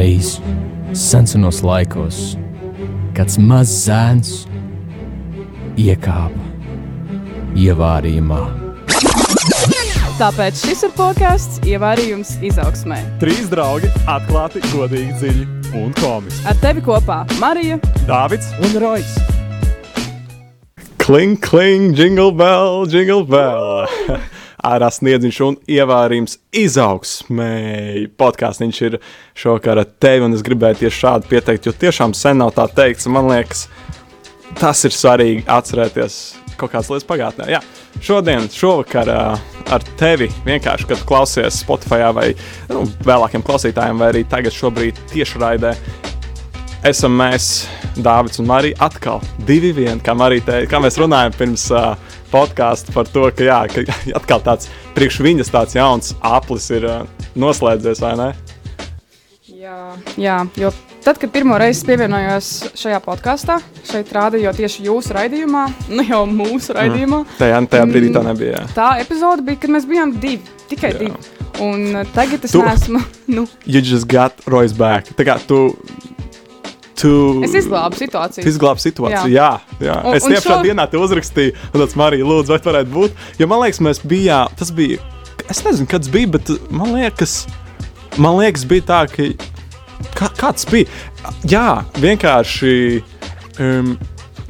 Kādreiz, senos laikos, kāds mazs zēns iekāpa ievārījumā. Tāpēc šis ir podkāsts Ievārījums izaugsmē. Trīs draugi, atklāti, godīgi, dziļi un komiski. Ar tevi kopā Marija, Dāvids Un Rojas! Kling, kling, jingle bell, jingle bell. Ārā sniedziņš un ievārījums izaugsmēji. Podkāsts ir šovakar ar tevi, un es gribēju tieši šādi pieteikt, jo tiešām sen nav tā teikts. Man liekas, tas ir svarīgi atcerēties kaut kādas lietas pagātnē. Jā, šodien, šovakar ar tevi vienkārši, kad klausies Spotify vai nu, vēlākiem klausītājiem, vai arī tagad šobrīd tiešraidē, esam mēs, Dārvids un Marija, atkal divi vieni, kā Marija teica, kā mēs runājam pirms uh, podkāstu par to, ka, jā, ka atkal tāds priekš viņas tāds jauns aplis ir uh, noslēdzies, vai ne? Jā, jā, jo tad, kad pirmo reizi pievienojos šajā podkāstā, šeit rādījot tieši jūsu raidījumā, nu jau mūsu raidījumā, Tajā, tajā brīdī tā nebija. Jā. tā epizode bija, kad mēs bijām divi, tikai Jā. divi. Un uh, tagad es Tu- neesmu. Nu, You just got Royce back. Tā kā tu. Tu es izglābu situāciju. Izglābi situāciju. Jā, jā. jā. Un- es šajā šo- dienā te uzrakstīju, un tas Marija, lūdzu, vai varētu būt. Jo man liekas, mēs bijām. Tas bija. Es nezinu, kad tas bija, bet man liekas, man liekas bija tā, ka. Kā, kāds bija? Jā, vienkārši. Um,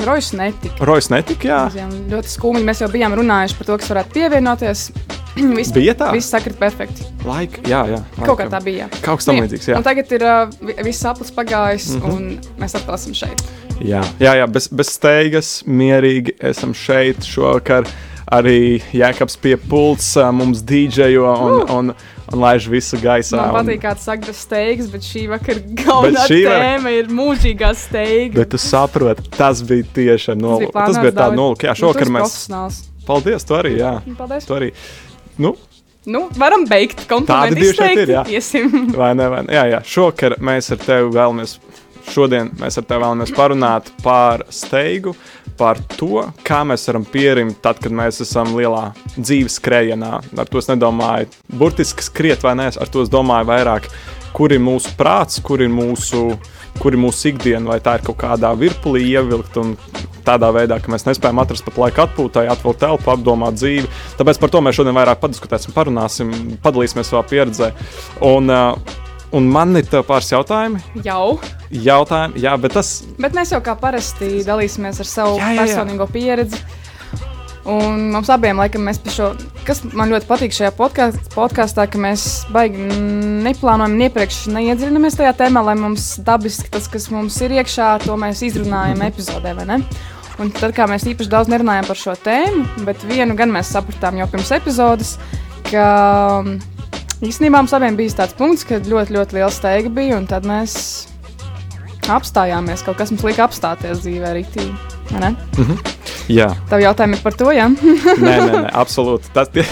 Rojas netika. Rojas netika, jā. Bijām ļoti skumji. Mēs jau bijām runājuši par to, kas varētu pievienoties. viss, Bija tā? Viss sakrit perfekti. Laika, jā, jā. Kaut kā tā bija. Kaut kas tam līdzīgs, jā. Un tagad ir uh, vi- viss aplis pagājis, mm. -hmm. un mēs atkal esam šeit. Jā, jā, jā bez, bez steigas, mierīgi esam šeit šovakar. Arī Jēkabs pie pults ā, mums dīdžejo un, Uh! un, un laiž visu gaisā. Man un- patīk, kā tas saka, steigas, bet šī vakara galvenā šī vakar- tēma ir mūžīgā steiga. Bet tu saproti, tas bija tieši ar nulli. Tas bija tāds nulli. Jā, šovakar nu, mēs. Paldies, tu arī. Jā, Paldies. tu arī. Nu, Nu, varam beigt komplimentu šeit ir, jā. Iesim. vai ne? Vai ne? Jā, jā. Šovakar mēs ar tevi vēlamies. Šodien mēs ar tevi vēlamies parunāt par steigu, par to, kā mēs varam pierimt, tad, kad mēs esam lielā dzīves skrējienā. Ar to es nedomāju burtiski skriet, vai nē, ar to es domāju vairāk, kur ir mūsu prāts, kur ir mūsu, kur ir mūsu ikdiena, vai tā ir kaut kādā virpulī ievilkt un tādā veidā, ka mēs nespējam atrast pat laiku atpūtai, atvēlēt telpu, apdomāt dzīvi. Tāpēc par to mēs šodien vairāk padiskutēsim, parunāsim, padalīsimies savā pieredzē. Un, uh, un man ir pāris jautājumi. Jau. Jautājumi, jā, bet tas Bet mēs jau kā parasti dalīsimies ar savu Jā, jā, jā. personīgo pieredzi. Un mums abiem, laikam, mēs pie šo, kas man ļoti patīk šajā podkāst- podkāstā, ka mēs baigi neplānojam, iepriekš neiedziļināmies tajā tēmā, lai mums dabiski tas, kas mums ir iekšā, to mēs izrunājam epizodē, vai ne? Un tad, kā mēs īpaši daudz nerunājam par šo tēmu, bet vienu gan mēs sapratām jau pirms epizodes, ka mm, īstenībā mums abiem bija tāds punkts, kad ļoti, ļoti liela steiga bija, un tad mēs apstājāmies. Kaut kas mums lika apstāties dzīvē, rītīgi. vai ne? jā, Tavu jautājumu ir par to, jā. nē, nē, nē absolūti. Tas tie,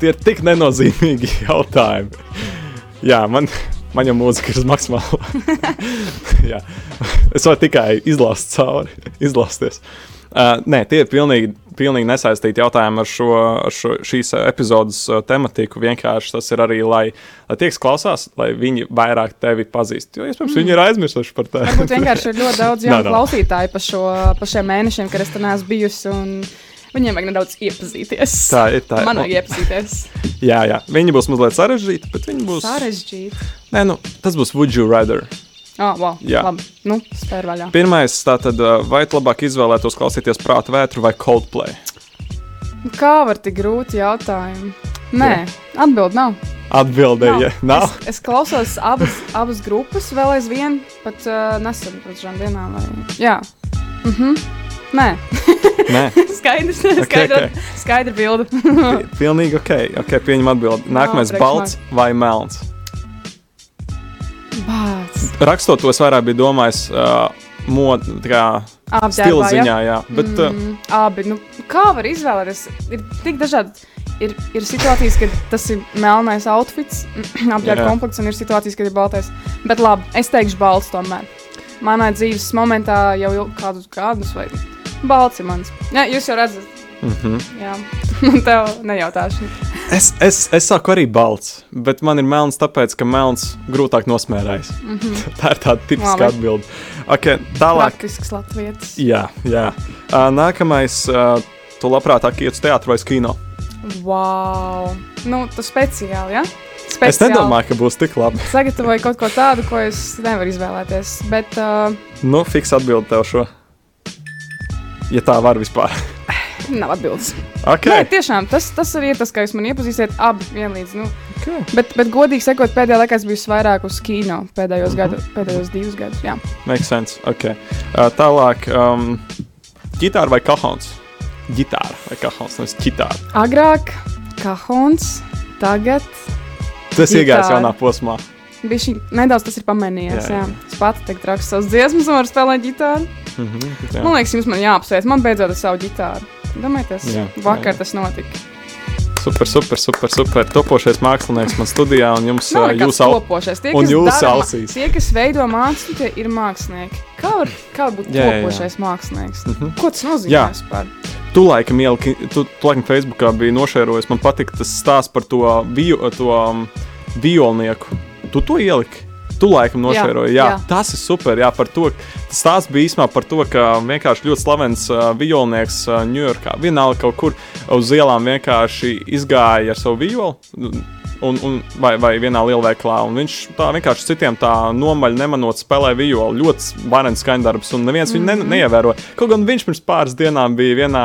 tie ir tik nenozīmīgi jautājumi. Jā, man, man jau mūzika ir uz maksimālo. Jā. es varu tikai izlast cauri, izlasties. Uh, nē, tie ir pilnīgi, pilnīgi nesaistīti jautājumi ar, šo, ar šo, šīs uh, epizodes uh, tematiku. Vienkārši tas ir arī, lai, lai tie, kas klausās, lai viņi vairāk tevi pazīst. Jo, iespējams, mm. viņi ir aizmirsuši par tevi. Varbūt vienkārši ir ļoti daudz jaunu klausītāju pa, šo, pa šiem mēnešiem, kad es tur neesmu bijusi. un Viņiem vajag nedaudz iepazīties. Tā ir, tā. Man vajag iepazīties. Jā, jā, viņi būs mazliet sarežģīti, bet viņi būs. Sarežģīti. Nē, nu, tas būs Would you rather? Oh, wow. Jā. Labi. Nu, spēr vaļā. Pirmais, tātad, uh, vai tu labāk izvēlētos klausīties prāta vētru vai Coldplay? Kā var tik grūti jautājumi? Nē, atbild nav. Atbildēja, nav. Es, es klausos abas, abas grupas vēl aizvien, pat uh, nesen pēc šām dienām. Vai... Jā. Mhm. Nē, Nē, skaidrs. Ok, Skaidra, ok. skaidra bilde. pi- pilnīgi ok. okay pieņem atbildi. Nākamais, priekš balts vai melns? Bāc. Rakstot to, es vairāk biju domājis, uh, mod, tā kā stila ziņā, jā. Bet, uh, Mm, abi. Nu, kā var izvēlēties? Ir tik dažādi. Ir, ir situācijas, kad tas ir melnais outfits, apģērba komplekts, un ir situācijas, kad ir baltais. Bet labi, es teikšu balts tomēr. Manā dzīves momentā jau il- kādus gadus vai balts ir mans. Jā, jūs jau redzat, mm -hmm. jā. Tev nejautāšu. Es, es, es saku arī balts, bet man ir melns, tāpēc, ka melns grūtāk nosmērējas. Mm -hmm. Tā ir tāda tipiska atbilde. Okay, tālāk, Praktisks latvietis. jā, jā. Uh, nākamais, uh, tu labprātāk iet uz teātru vai uz kino. Wow! Nu, tas speciāli, ja? Speciāli. Es nedomāju, ka būs tik labi. Sagatavoju kaut ko tādu, ko es nevaru izvēlēties. Bet, uh, Nu, fiks atbildi tev šo. Ja tā var vispār. nav atbildes. Okay. Nē, tiešām tas, tas arī ir tas, ka jūs man iepazīsiet abi vienlīdz. Nu, Okay. bet, bet, godīgi sakot, pēdējā laikā es biju vairāk uz kino pēdējos, mm -hmm. gadu, pēdējos divus gadus. Jā. Makes sense. Okay. Uh, tālāk, um, ģitāra vai kahons? Ģitāra vai kahons, nevis ģitāra. Agrāk, kahons, tagad Tas Ģitāra. iegājis jaunā posmā. bija šī nedaudz tas ir pamanījies. Jā, Jā, jā. Es pats tagad rakstu savas dziesmas, un varu spēlēt ģitāru. Mm -hmm, Jā. Man liekas, jums man jāapsveic. Man beidzot ar savu ģitāru. Domājieties, vakar jā. tas notika. Super, super, super, super. Topošais mākslinieks man studijā, un jums au... topošais. Tie, un kas jūsu. Tie, kas veido mākslu, tie ir mākslinieki. Kā var, kā var būt Jā, jā, jā. topošais mākslinieks? Mhm. Ko tas nozīmē? Jā. vispār? Tu laikam ieliki, tu, tu laikam Facebookā biji nošērojis, man patika tas stāsts par to, vio, to um, violnieku. Tu to ieliki? Tu laikam nošēroji, jā, jā. jā. tas ir super. Jā, par to. Stāsts bija īstenībā par to, ka vienkārši ļoti slavens uh, violnieks uh, Ņujorkā, vienalga kaut kur uz ielām vienkārši izgāja ar savu violu. Un, un, vai, vai vienā lielveikalā. Un viņš tā vienkārši citiem tā nomaļ, nemanot, spēlē violi. Ļoti varens skaņdarbs, un neviens mm -hmm. viņu ne, neievēroja. Kaut gan viņš pirms pāris dienām bija vienā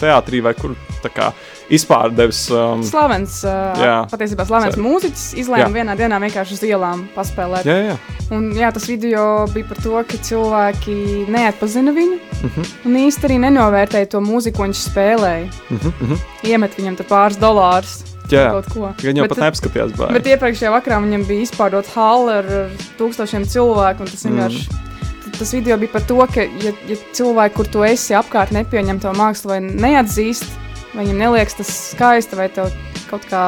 teātrī vai kur tā kā izpārdevis. Um, Slavens, uh, Jā. patiesībā slavens Cer- mūziķis izlēma Jā. vienā dienā vienkārši uz ielām paspēlēt. jā, jā. Un, jā, tas video bija par to, ka cilvēki neatpazina viņu Uh -huh, un īsti arī nenovērtēja to mūziku, ko viņš spēlēja. uh -huh, uh -huh. Iemet viņam te pāris dolārus. Jā, Kaut ko. Gan jau Bet pat neapskatījās. Bāj. Bet iepriekšējā vakarā viņam bija izpārdot halli ar, ar tūkstošiem cilvēku. un Tas Mm. vienkārši. t- Tas video bija par to, ka, ja, ja cilvēki, kur tu esi apkārt, nepieņem to mākslu vai neatzīst, vai viņiem neliekas tas skaisti, vai tev kaut kā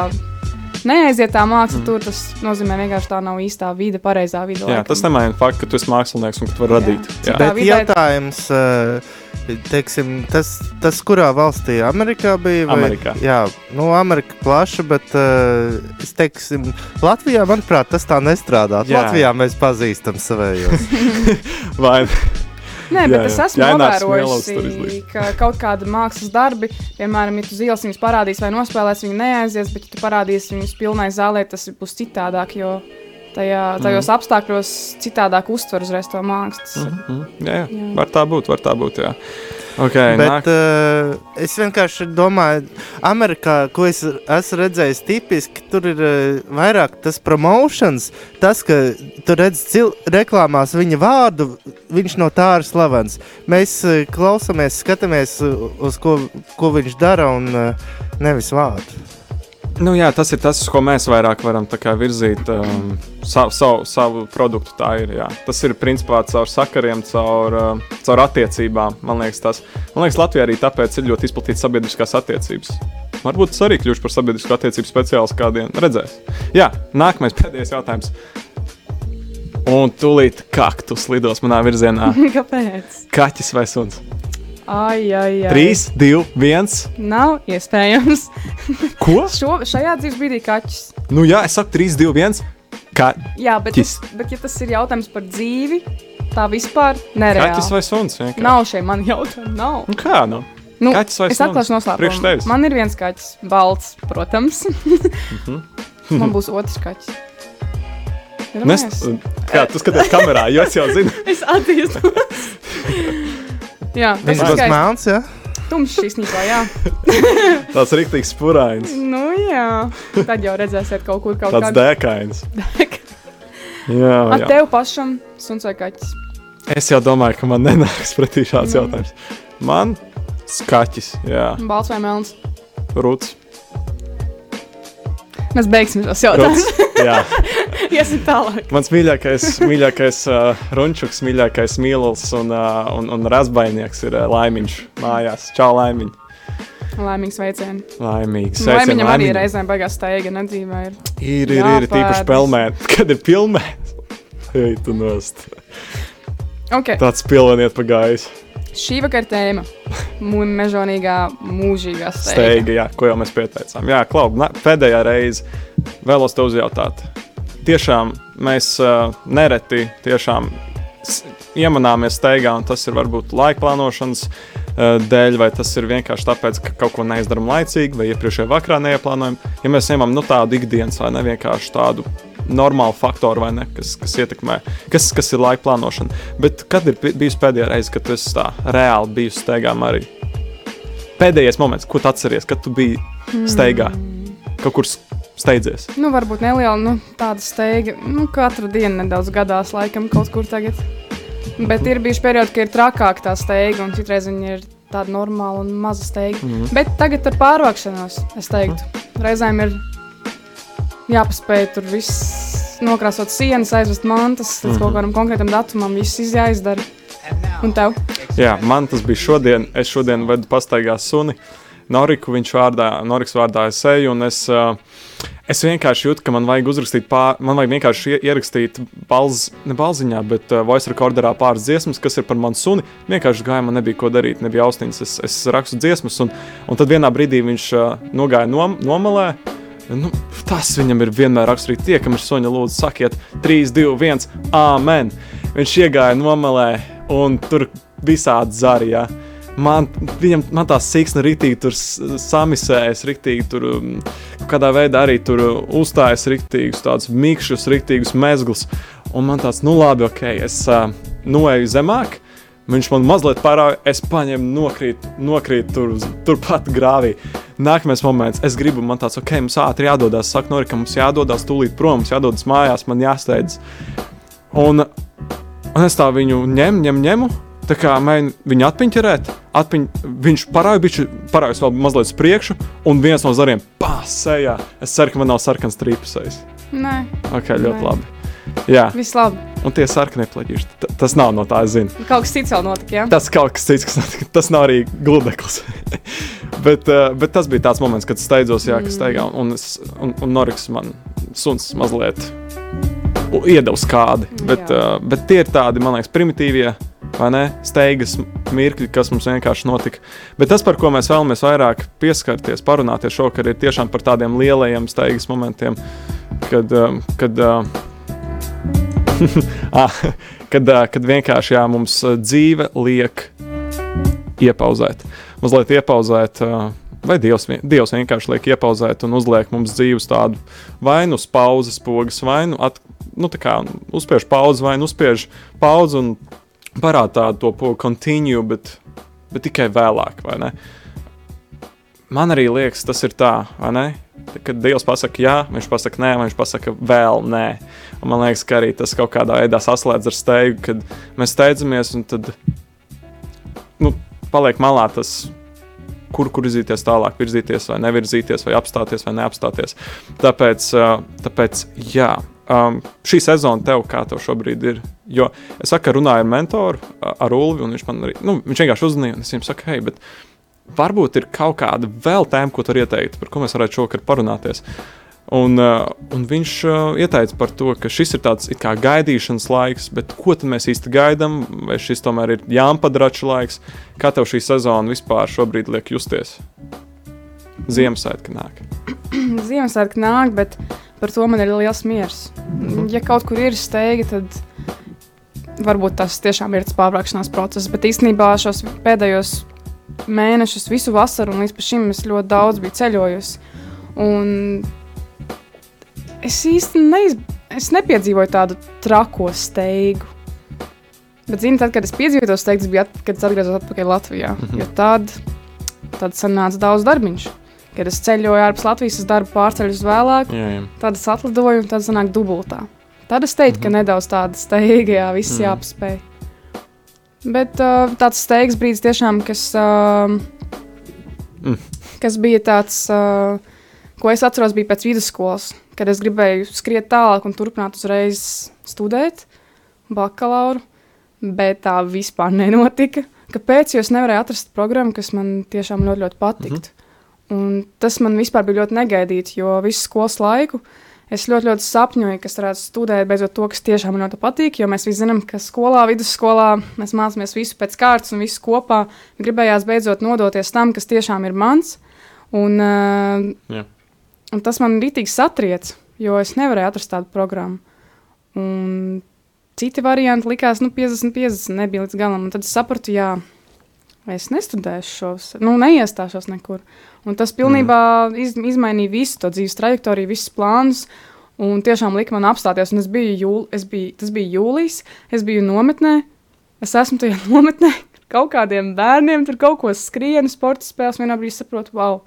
neaiziet tā māksla, mm. tur tas nozīmē vienkārši tā nav īstā vide, pareizā vide. Jā, laikam. tas nemaina faktu, ka tu esi mākslinieks un ka tu vari Jā. radīt. Jā. Tā Bet vidē- jautājums, eh, teiksim, tas, tas kurā valstī? Amerikā bija? Vai? Amerikā. Jā, nu, Amerika plaša, bet eh, es teiksim, Latvijā, manuprāt, tas tā nestrādā. Jā. Latvijā mēs pazīstam savējos. Vai Nē, Jā, bet es jā. esmu Smielovs tur novērojusi, izlīdz. ka kaut kādi mākslas darbi, piemēram, ja tu uz ielas viņus parādīsi vai nospēlēsi, viņi neaizies, bet ja tu parādīsi viņus pilnai zālē, tas būs citādāk, jo tajā, tajos mm. apstākļos citādāk uztver uzreiz to mākslu. Mm. Mhm, Jā, jā. Jā. var tā būt, var tā būt. Jā. Okay, Bet uh, es vienkārši domāju, Amerikā, ko es esmu redzējis, tipiski tur ir uh, vairāk tas promotions, tas, ka tu redz reklāmās viņa vārdu, viņš no tā ir slavens. Mēs uh, klausāmies, skatāmies, uz ko, ko viņš dara un uh, nevis vārdu. Nu, jā, tas ir tas, ko mēs vairāk varam virzīt um, savu, savu, savu produktu. Tā ir. Jā. Tas ir principā caur sakariem, caur, uh, caur attiecībām. Man liekas, tas man liekas, Latvijā arī tāpēc ir ļoti izplatīts sabiedriskās attiecības. Varbūt tas arī kļūs par sabiedrisko attiecību speciālistu kādiem. Redzēs. Jā, nākamais pēdējais jautājums. Un tūlīt kaktus lidos manā virzienā. Kāpēc? Kaķis vai suns? Ai, ai, ai. 3, 2, 1. Nav iespējams. Ko? Šo, šajā dzīves brīdī kaķis. Nu, jā, es saku 3, 2, 1. Kā Jā, bet, tas, bet ja tas ir jautājums par dzīvi, tā vispār nereāli. kaķis vai suns? vienkārši? Nav šie mani jautājumi. Nav. Nu, kā nu? Nu, Kaķis vai es suns? atklāšu Priekš noslēpumu. Man ir viens kaķis, balts, protams. Mhm. Man būs otrs kaķis. Nes, Iedomājies? kā tu skaties kamerā, jo es jau zinu. Es atzīstu. Jā, tas Viņš ir būs melns, jā? Tumšs īstenībā, jā. Ir rīktīgs spurains, Nu, jā. Tad jau redzēsiet kaut kur kaut tāds kādu. dēkains. Jā, Ar jā. tevi pašam suns vai kaķis? Es jau domāju, ka man nenāks pretī šāds Nu. jautājums. Man skaķis, jā, Balts vai melns? rūts. Mēs beigsim šos jautājumus. Jā. Iesim tālāk. Mans mīļākais, mīļākais uh, runčuks, mīļākais mīlulis un, uh, un, un razbainieks ir uh, laimiņš mājās. Čau, laimiņš! Laimīgs veiciens. Laimīgs. Vai Sveicien viņam arī reizēm beigās steiga nedzīvē? Ir. Ir, ir, ir tīpaši Jāpērdas. pelmēt. Kad ir pilmēt, ej, tu nost. Okay. Tāds pilveniet pa gaisu. Šī vakara tēma - mežonīgā, mūžīgā steiga. Steiga, jā, ko jau mēs pieteicām. Jā, Klau, pēdējā reize vēlos te uzjautāt. Tiešām mēs uh, nereti tiešām iemanāmies steigā, un tas ir varbūt laika plānošanas uh, dēļ, vai tas ir vienkārši tāpēc, ka kaut ko neizdarām laicīgi, vai iepriekšējā vakarā neieplānojam. Ja mēs ņemam nu, tādu ikdienas vai ne vienkārši tādu normālu faktoru, vai ne, kas, kas ietekmē, kas, kas ir laika plānošana. Bet kad ir bi- bijusi pēdējā reize, kad tu esi tā reāli bijusi steigā arī? Pēdējais moments, ko tu atceries, kad tu biji steigā, kaut kur steidzies. Nu, varbūt neliela nu, tāda steiga. Nu, katru dienu nedaudz gadās, laikam, kaut kur tagad. Bet ir bijuši periodi, kad ir trakāk tā steiga, un citreiz viņa ir tāda normāla un maza steiga. Mm. -hmm. Bet tagad ar pārvākšanos, es teiktu, reizēm ir jāpaspēj tur viss nokrāsot sienas, aizvest mantas līdz mm -hmm. kaut kādam konkrētam datumam, viss iz- jāizdara. Un tev? Jā, man tas bija šodien. Es šodien vedu pastaigā suni. Noriku viņš vārdā, Noriks vārdā es eju, un es, uh, es vienkārši jūtu, ka man vajag uzrakstīt, pār, man vajag vienkārši ie- ierakstīt balz, ne balziņā, bet uh, voice recorderā pāris dziesmas, kas ir par manu suni. Vienkārši gāja, man nebija ko darīt, nebija austiņas, es, es rakstu dziesmas, un, un tad vienā brīdī viņš uh, nogāja nom, nomalē. Nu, tas viņam ir vienmēr raksturīgi. Tie, kam ir soņa, lūdzu, sakiet, 3, 2, 1, amen. Viņš iegāja nomalē, un tur visādi zari. Ja. Man, viņam, man tā siksna rītīgi tur samisējas, rītīgi tur um, kādā veidā arī tur uh, uzstājas rītīgus, tādus mikšus, rītīgus mezglus. Un man tāds, nu labi, ok, es uh, noeju zemāk. Viņš man mazliet parāda, es paņēmu, nokrītu, nokrītu tur, turpat grāvī. Nākamais moments, es gribu, man tāds, ok, mums ātri jādodas. Saka, Nori, ka mums jādodas tūlīt prom, mums jādodas mājās, man jāsteidz. Un, un es tā viņu ņemu, ņemu, ņemu. Tā kā mēģinu viņu atpiņķerēt, atpiņ, viņš parādās vēl mazliet uz priekšu, un viens no zariem pārsējā. Es ceru, ka man nav sarkans trīpusējs. Nē, Ok, ļoti Nē. labi. Jā, viss labi. un tie sarkanie plaģīši. Tas nav no tā, es zinu. Kaut kas cits vēl notika, jā? Tas kaut kas cits, kas notika. Tas nav arī gludeklis. bet, uh, bet tas bija tāds moments, kad steidzos, jā, kas steigā, un, es- un, un Noriks man suns mazliet iedeva kādi. Bet, Jā. uh, bet tie ir tādi, man liekas, primitīvie. Vai ne, Steigas mirkļi, kas mums vienkārši notika. Bet tas, par ko mēs vēlamies vairāk pieskarties, parunāties šovakar, ir tiešām par tādiem lielajiem steigas momentiem, kad, um, kad, uh, ah, kad, uh, kad vienkārši jā, mums uh, dzīve liek iepauzēt. Mazliet iepauzēt, uh, vai Dievs, Dievs vienkārši liek iepauzēt un uzliek mums dzīves tādu vai nu uz pauzes pogas, vai nu, at, nu kā uzspiež pauzi, vai nu uzspiež pauzi un parāda tādu to continue, bet, bet tikai vēlāk, vai ne? Man arī liekas, tas ir tā, vai ne? Kad Dievs pasaka, jā, viņš pasaka, nē, viņš pasaka, vēl nē. Un man liekas, ka arī tas kaut kādā veidā saslēdz ar steigu, kad mēs steidzamies un tad nu, paliek malā tas, kur, virzīties tālāk, virzīties vai nevirzīties, vai apstāties vai neapstāties. Tāpēc, tāpēc jā, um, šī sezona tev kā tev šobrīd ir. Jo es saku, runāju ar mentoru, ar Ulvi, un viņš man arī, nu, viņš vienkārši uzzvanīja, un es viņam saku, hei, bet varbūt ir kaut kāda vēl tēma, ko tu ieteikt, par ko mēs varētu šovakar parunāties. Un, uh, un viņš uh, ieteica par to, ka šis ir tāds kā gaidīšanas laiks, bet ko tad mēs īsti gaidām? Vai šis tomēr ir jāmpadrača laiks? Kā tev šī sezona vispār šobrīd liek justies? Ziemassvētki nāk. Ziemassvētku nāk, bet par to man ir liels miers. Ja kaut kur ir steiga, tad varbūt tas tiešām ir tas pārvākšanās process. Bet īstenībā šos pēdējos mēnešus, visu vasaru un līdz šim es ļoti daudz biju ceļojusi. Un es īsti neiz... es nepiedzīvoju tādu trako steigu. Bet, zini, tad, kad es piedzīvoju to steigu, tas bija, at, kad es atgriezos atpakaļ Latvijā. Mm -hmm. Jo tad, tad sanāca daudz darbiņš. Kad es ceļoju ārpus Latvijas, es darbu pārceļu uz vēlāk, Jā, jā. tad es atlidoju un tad sanāk dubultā. Tad es teiktu, mm -hmm. ka nedaudz tāda steiga, jā, viss Mhm. mm. jāpaspēj. Bet uh, tāds steigas brīdis tiešām, kas, uh, Mm. kas bija tāds, uh, ko es atceros, bija pēc vidusskolas, kad es gribēju skriet tālāk un turpināt uzreiz studēt bakalauru, bet tā vispār nenotika. Kāpēc? Jo es nevarēju atrast programmu, kas man tiešām ļoti, ļoti patiktu. Mm -hmm. Un tas man vispār bija ļoti negaidīts, jo visu skolas laiku Es ļoti, ļoti sapņoju, ka varētu studēt beidzot to, kas tiešām man ļoti patīk. Jo mēs visi zinām, ka skolā, vidusskolā mēs mācāmies visu pēc kārtas un visu kopā. Gribējās beidzot nodoties tam, kas tiešām ir mans. Un, uh, Jā. un tas man rītīgi satriec, jo es nevarēju atrast tādu programmu. Un citi varianti likās, nu, 50, 50 nebija līdz galam. Un tad es sapratu, jā, es nestudēšu šos, nu, neiestāšos nekur. Un tas pilnībā mm. iz, izmainīja visu to dzīves trajektoriju, visus plānus. Un tiešām lika man apstāties. Es biju, jūl, es biju, tas bija jūlijas, es biju nometnē. Es esmu tajā nometnē kaut kādiem bērniem, tur kaut ko skrienu, sporta spēles. Vienā brīdī saprotu, wow,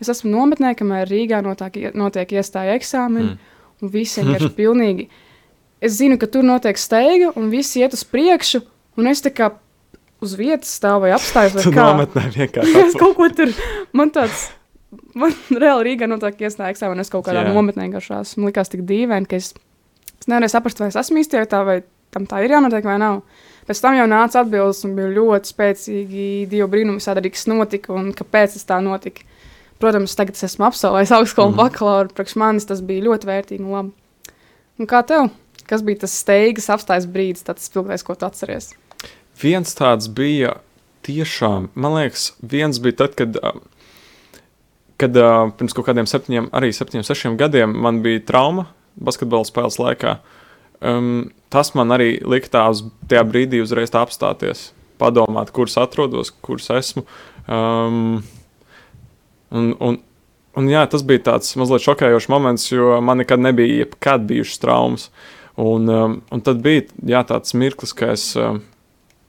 es esmu nometnē, kamēr Rīgā notiek, notiek iestāja eksāmeni. Mm. Un viss vienkārši pilnīgi. Es zinu, ka tur notiek steiga, un viss iet uz priekšu. Un es tā kā uz vietas stāvu vai apstājos. Tu nometnē vienkārši. es kaut ko tur, man tāds, man reāli Rīgā notiek iestāja eksāmena, es kaut kādā Jā. nometnē garšās. Man likās tik dīvaini, ka es, es nevarēju saprast, vai es esmu īstajā vietā, vai tam tā ir jānotiek vai nav. Pēc tam jau nāca atbildes, un bija ļoti spēcīgi Dieva brīnumi, kas notika un kāpēc tas tā notika. Protams, tagad es esmu absolvējis augstskolu mm. bakalauru, priekš manis tas bija ļoti vērtīgi un labi. Un kā tev? Kas bija tas steigas apstājas brīdis, tas spilgtais, ko tu atceries? Viens tāds bija tiešām, man liekas, viens bija tad, kad, kad pirms kaut kādiem septiņiem, arī septiņiem, sešiem gadiem man bija trauma basketbola spēles laikā. Um, tas man arī lika tā uz tajā brīdī uzreiz tā apstāties, padomāt, kurš atrodos, kurš esmu. Um, un, un, un jā, tas bija tāds mazliet šokējošs moments, jo man nekad nebija jebkad bijušas traumas. Un, um, un tad bija jā, tāds mirklis, ka es, um,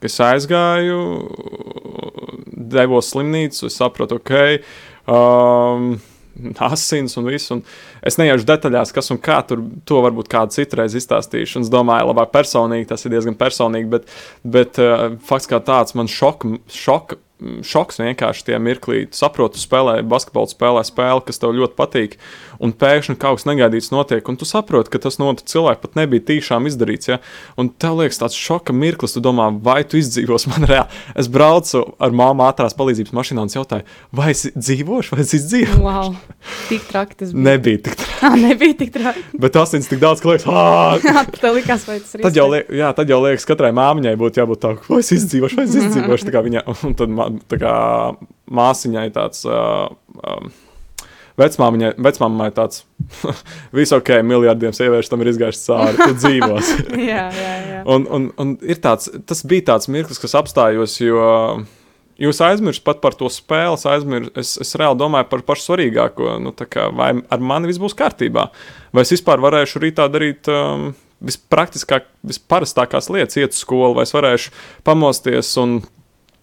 es aizgāju, devos slimnīcu, sapratu, ok. Um, Asins un viss. Un es neiešu detaļās, kas un kā tur to varbūt kādu citu reizi izstāstīšu. Es domāju, labāk personīgi, tas ir diezgan personīgi, bet, bet uh, fakts kā tāds man šoka, šoka, šoks vienkārši tie mirklī. Tu saproti, tu spēlē basketbolu, spēlē spēli, kas tev ļoti patīk, un pēkšņi kaut kas negaidīts notiek, un tu saproti, ka tas notika cilvēku pat nebija tīšām izdarīts. Ja? Un tev liekas tāds šoka mirklis, tu domā, vai tu izdzīvos man reāli. Es braucu ar māmu ātrās palīdzības mašīnā un jautāju, vai es dzīvošu, vai es izdzīvošu. Wow, tik traki tas bija. Nebija tik traki, Tā nebija tik traki. bet asins tik daudz, ka liekas, ah! Tev likās, vai tas ir Tad jau, liek, jā, tad jau liekas, katrai māmiņai būtu jābūt tā, vai es izdzīvošu, vai es izdzīvošu. Tā kā viņa, un tad tā kā māsiņai tāds, uh, um, vecmāmiņai, vecmāmiņai tāds, viss ok, miljardiem sieviešu tam ir izgājuši cauri, tu dzīvos. jā, jā, jā. un, un, un ir tāds, tas bija tāds mirklis, kas apstājos, jo jūs aizmirstat pat par to spēli, es aizmirsu, es, es reāli domāju par pašu svarīgāko, nu, kā, vai ar mani viss būs kārtībā, vai es vispār varēšu rītā darīt um, vispraktiskāk, visparastākās lietas, iet uz skolu, vai es varēšu pamosties un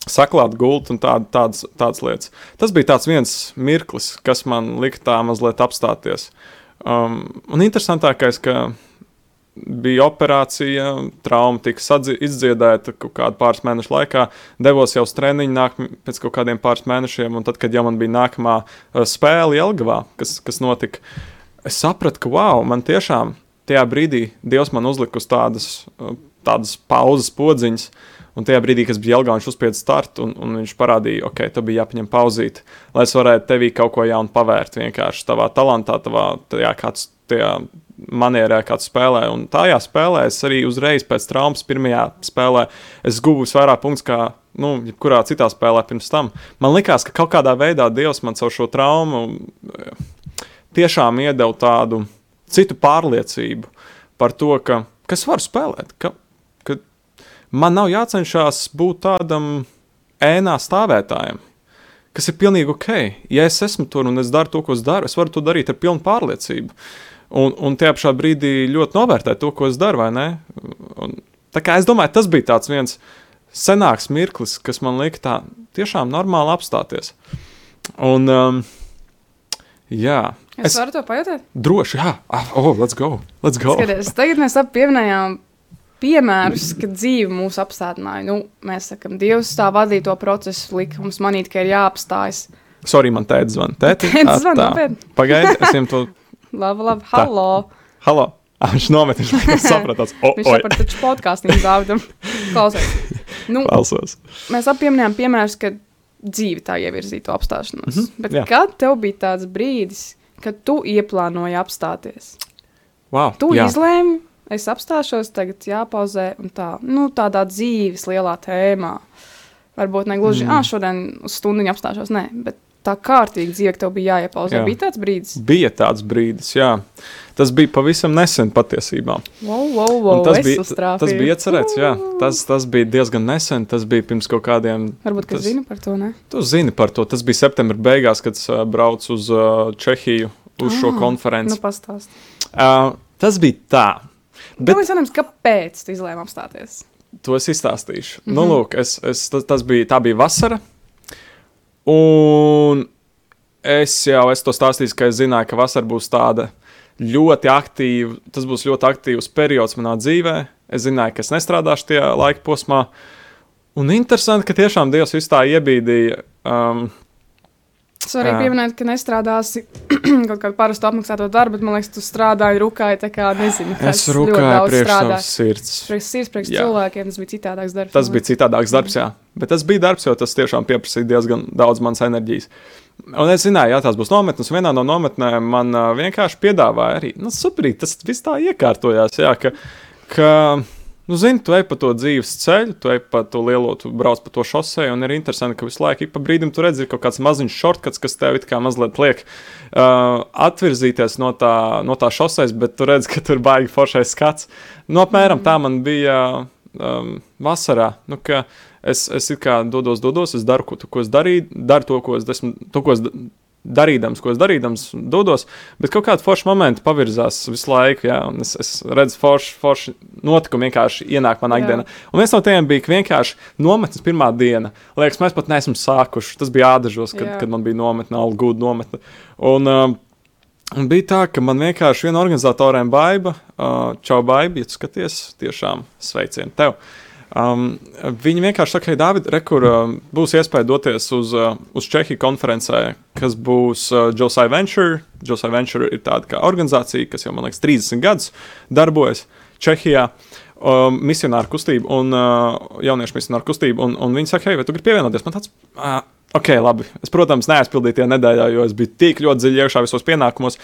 saklāt gultu un tād, tādas, tādas lietas. Tas bija viens mirklis, kas man lika tā mazliet apstāties. Um, un interesantākais, ka bija operācija, trauma tika izdziedēta kaut kādu pāris mēnešu laikā. Devos jau uz treniņu nāk, pēc kaut kādiem pāris mēnešiem, un tad, kad jau man bija nākamā uh, spēle Jelgavā, kas, kas notika, es sapratu, ka wow, man tiešām tajā brīdī Dievs man uzlika uz tādas, uh, tādas pauzes podziņas. Un tajā brīdī, kad bija viņš uzspieda startu, un, un viņš parādīja, ok, tev bija jāpaņem pauzīt, lai es varētu tevī kaut ko jaunu pavērt. Vienkārši tavā talantā, tavā tajā, kāds, tajā manierē, kāds spēlē. Un tajā spēlē es arī uzreiz pēc traumas, pirmajā spēlē, es guvu vairāk punktus kā nu, jebkurā citā spēlē pirms tam. Man liekas, ka kaut kādā veidā Dievs man caur šo traumu eh, tiešām iedeva tādu citu pārliecību par to, ka, ka es varu spēlēt. Ka, ka man nav jācenšas būt tādam ēnā stāvētājam. Kas ir pilnīgi ok. Ja es esmu tur un es daru to, ko es daru, es varu to darīt ar pilnu pārliecību. Un, un tajā pašā brīdī ļoti novērtēt to, ko es daru? Un, tā kā es domāju, tas bija tāds viens senāks mirklis, kas man lika tā tiešām normāli apstāties. Un, um, jā, Es, es varu to pajautāt. droši, jā, ah, oh, let's go, let's go. Skaties, tagad mēs abi pieminējām piemērus, kad dzīve mūs apstādināja. Nu, mēs sakām, Dievs tā vadīja to procesu, lika mums manīt, ka ir jāapstājas. Sorry, man tēta zvan. Tēti, Tētis Ā, zvan, tā. nopietni? Pagaidi, es viņam to, Labi, labi, halo. halo. Ah, viņš nomet, viņš laikam sapratās. O, Viņš par taču podkāstu zaudam. Klausies. Nu, klausos. mēs abi pieminējām piemērus, ka dzīve tā ievirzīja to apstāšanos. Mm -hmm, Bet jā. kad tev bija tāds brīdis, kad tu ieplānoji apstāties? Wow, Tu jā. izlēmi, es apstāšos, tagad jāpauzē, un tā, nu, tādā dzīves lielā tēmā. Varbūt ne gluži, mm. ah, šodien uz stundu apstāšos, nē, bet tā kārtīgi dzīve, tev bija jāiepauzē. Jā. Bija tāds brīdis, Bija tāds brīdis, jā. Tas bija pavisam nesen patiesībā. wow, wow, wow, Un tas, bija, uztrāpīju. tas bija iecerēts, jā. Tas, tas bija diezgan nesen. Tas bija pirms kaut kādiem. Varbūt, ka tas- zini par to, ne? Tu zini par to. Tas bija septembra beigās, kad es uh, braucu uz uh, Čehiju uz šo Ah, konferenci. Nu, pastāst. Uh, tas bija tā. Bet- Bet es nezinu, kāpēc tu izlēmi apstāties. To es izstāstīšu. Mm -hmm. Mhm. Nu, lūk, es, es, tas, tas bija, tā bija vasara. Un es jau esmu to stāstījis, ka es zināju, ka vasara būs tāda ļoti aktīva. Tas būs ļoti aktīvs periods manā dzīvē. Es zināju, ka es nestrādāšu tajā laika posmā. Un interesanti, ka tiešām Dievs visu tā iebīdīja. Um, Jā. pieminēt, ka nestrādāsi kaut kādu parastu apmaksāto darbu, bet man liekas, tu strādāji rūkāji. Tā kā nezinu, kas es rūkāju priekš savas sirds. Priekš sirds, priekš Jā. cilvēkiem tas bija citādāks darbs. Tas bija citādāks darbs, jā. Bet tas bija darbs, jo tas tiešām pieprasīja diezgan daudz manas enerģijas. Un es zināju, ka tās būs nometnes. Vienā no nometnēm man uh, vienkārši piedāvāja arī, nu, superīgi, tas viss tā iekārtojās. Jā, ka, ka, nu, zini, tu ej pa to dzīves ceļu, tu ej pa to lielo, tu brauc pa to šoseju, un ir interesanti, ka visu laiku, ik pa brīdim, tu redzi, kaut kāds maziņš shortcuts, kas tev it kā mazliet liek uh, atvirzīties no tā, no tā šosejas, bet tu redzi, ka tur baigi foršais skats. Nu, apmēram tā man bija um, vasarā. Nu, ka es, es it kā dodos, dodos, es daru, ko, ko es darīju, daru to, ko es, desmu, to, ko es darīdams, ko es darīdams, dodos, bet kaut kāda forša momenta pavirzās visu laiku, jā, un es, es redzu, forši, forši notikumi vienkārši ienāk manā ikdienā. Un viens no tiem bija, vienkārši nometnes pirmā diena, liekas, mēs pat neesam sākuši. Tas bija ādažos, kad, Jā. kad man bija nometne, Algūda nometne. Un, um, Un bija tā, ka man vienkārši viena organizatoriem baiva, uh, čau, baiva, ja tu skaties, tiešām sveicieni tev. Um, viņi vienkārši saka, hei, Dārvid, rekur uh, būs iespēja doties uz, uh, uz Čehiju konferencē, kas būs uh, Josai Venture. Josai Venture ir tāda kā organizācija, kas jau, man liekas, 30 gadus darbojas Čehijā. Um, misionāru kustību un uh, jauniešu misionāru kustību. Un, un viņi saka, hei, vai tu gribi pievienoties? Man tāds, uh, ok, labi. Es, protams, neaizpildīju tajā nedēļā, jo es biju tik ļoti dziļi iekšā visos pienākumos.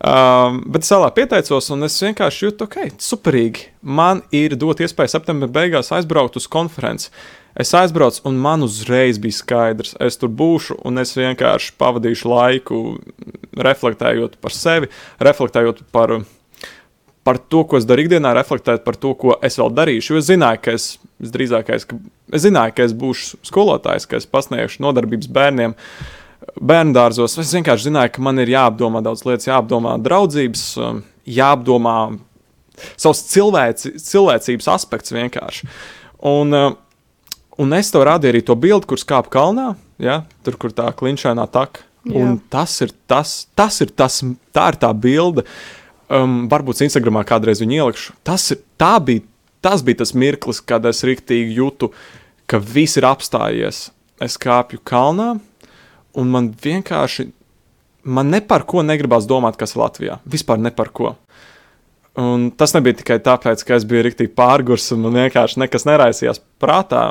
Um, bet es vēlāk pieteicos, un es vienkārši jūtu, ok, superīgi. Man ir dot iespēju septembrī beigās aizbraukt uz konferenci. Es aizbraucu, un man uzreiz bija skaidrs, es tur būšu, un es vienkārši pavadīšu laiku reflektējot par sevi, reflektējot par, par to, ko es daru ikdienā, reflektēt par to, ko es vēl darīšu. Jo es zināju, ka es, visdrīzākais, ka es zināju, ka es būšu skolotājs, ka es pasniegšu nodarbības bērniem. Bērnu dārzos es vienkārši zināju, ka man ir jāapdomā daudz lietas, jāapdomā draudzības, um, jāapdomā savs cilvēci, cilvēcības aspekts vienkārši. Un, uh, un es tev rādīju arī to bildi, kur skāp kalnā, ja? tur, kur tā klinšainā taka. Un tas ir tas, tas ir tas, tā ir tā bilde. Um, varbūt Instagramā kādreiz viņu ielikšu. Tas, ir, tā bija, tas bija tas mirklis, kad es rīktīgi jūtu, ka viss ir apstājies. Es kāpju kalnā, un man vienkārši, man ne par ko negribās domāt, kas ir Latvijā. Vispār ne par ko. Un tas nebija tikai tāpēc, ka es biju rīktīgi pārgurs un man vienkārši nekas neraisījās prātā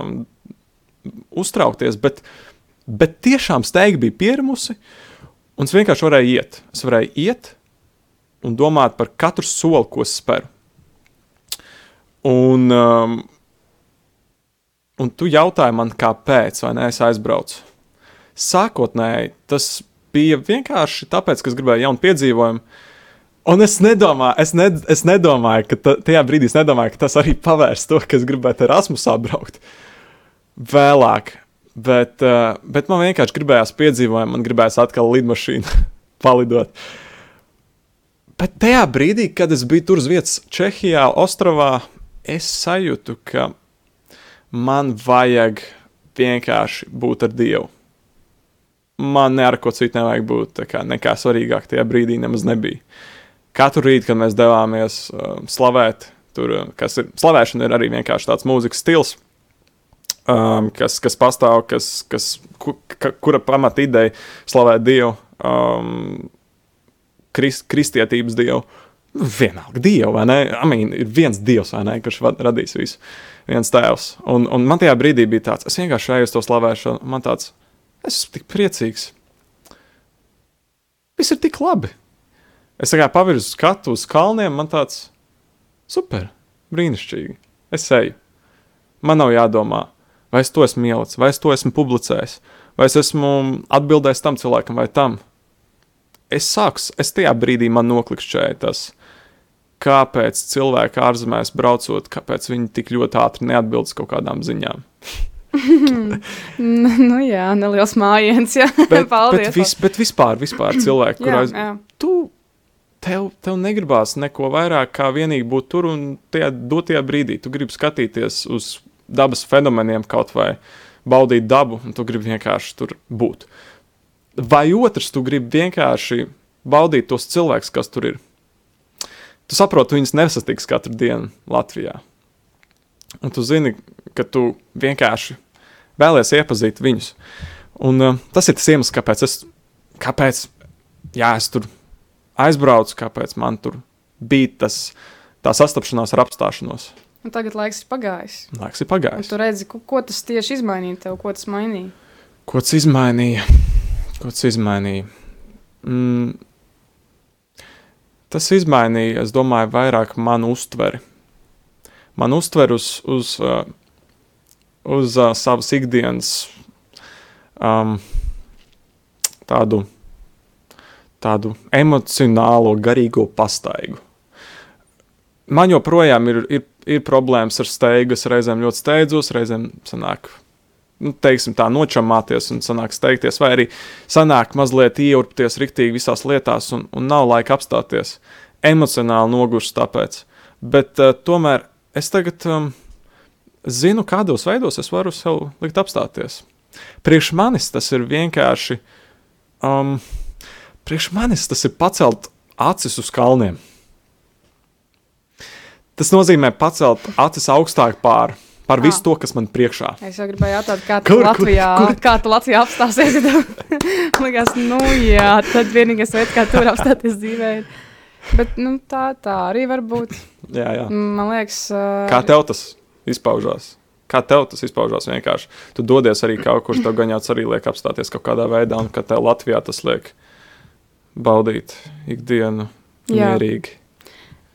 uztraukties, bet, bet tiešām steigta bija pierimusi, un es vienkārši varēju iet. Es varēju iet un domāt par katru soli, ko es speru. Un, um, un tu jautāji man, kāpēc, vai ne, es aizbraucu. Sākotnēji tas bija vienkārši tāpēc, ka es gribēju jaunu piedzīvojumu. Un es nedomāju, es, ne, es nedomāju, ka ta, tajā brīdī es nedomāju, ka tas arī pavērs to, ka es gribētu Erasmusā braukt vēlāk. Bet, uh, bet man vienkārši gribējās piedzīvojumu, man gribējās atkal lidmašīnu palidot. Bet tajā brīdī, kad es biju tur uz vietas Čehijā, Ostravā, es sajūtu, ka man vajag vienkārši būt ar Dievu. Man ne ar ko citu nevajag būt. Kā, nekā svarīgāk tajā brīdī nemaz nebija. Katru rītu, kad mēs devāmies uh, slavēt, tur, uh, kas ir slavēšana, ir arī vienkārši tāds mūzikas stils, um, kas, kas pastāv, kas, kas, ku, ka, kura pamata ideja slavēt Dievu, um, krist, kristietības Dievu. Vienalga Dievu, vai ne? Amīn, ir viens Dievs, vai ne, kurš radīs visu. Viens tēvs. Un, un man tajā brīdī bija tāds, es vienkārši eju uz to slavēšanu, man tāds, es esmu tik priecīgs. Viss ir tik labi. Es tikai pavirzu skatu uz kalniem, man tāds super, brīnišķīgi. Es eju. Man nav jādomā, vai es to esmu ielicis, vai es to esmu publicējis, vai es esmu atbildējis tam cilvēkam vai tam. Es sāku, es tajā brīdī man noklikšķēja tas, kāpēc cilvēki ārzemēs braucot, kāpēc viņi tik ļoti ātri neatbild uz kaut kādām ziņām. nu, jā, neliels. Jā. Bet, Paldies. bet, vis, bet vispār, vispār cilvēki, jā, kurās tu, tev, tev negribās neko vairāk kā vienīgi būt tur un tajā dotajā brīdī. Tu gribi skatīties uz dabas fenomeniem kaut vai baudīt dabu, un tu gribi vienkārši tur būt. Vai otrs, tu gribi vienkārši baudīt tos cilvēkus, kas tur ir. Tu saproti, tu viņus nesatiks katru dienu Latvijā. Un tu zini, ka tu vienkārši vēlēsies iepazīt viņus. Un, uh, tas ir tas iemesls, kāpēc es, kāpēc, jā, es tur aizbraucu, kāpēc man tur bija tas, tā sastapšanās ar apstāšanos. Un tagad laiks ir pagājis. Laiks ir Un pagājis. tu redzi, ko, ko tas tieši izmainīja tev, ko tas mainīja. Ko tas izmainīja? Ko tas izmainīja? Mm, tas izmainīja, es domāju, vairāk manu uztveri. Man uztver uz, uz, uh, uz uh, savas ikdienas um, tādu, tādu emocionālo, garīgo pastaigu. Man joprojām ir, ir, ir problēmas ar steigu. Es reizēm ļoti steidzos, reizēm sanāk nu, teiksim, tā nočamāties un sanāk steigties, vai arī sanāk mazliet ieurpties riktīgi visās lietās un, un nav laika apstāties. Emocionāli nogurst tāpēc. Bet uh, tomēr es tagad um, zinu, kādos veidos es varu sev likt apstāties. Priekš manis tas ir vienkārši, um, priekš manis tas ir pacelt acis uz kalniem. Tas nozīmē pacelt acis augstāk pār, pār Ah. visu to, kas man priekšā. Es jau gribēju jautāt, kā tu Kur- kur- Latvijā, kur- kā tu Latvijā apstāsies. tev Likās, nu jā, tad vienīgais veids, kā tur apstāties dzīvē. ir- Bet nu, tā, tā arī var būt. Jā, jā. Man liekas, uh, Kā tev tas izpaužās? Kā tev tas izpaužās vienkārši? Tu dodies arī kaut kur, tev gaņāts arī liek apstāties kaut kādā veidā, un ka tev Latvijā tas liek baudīt ikdienu Jā. mierīgi.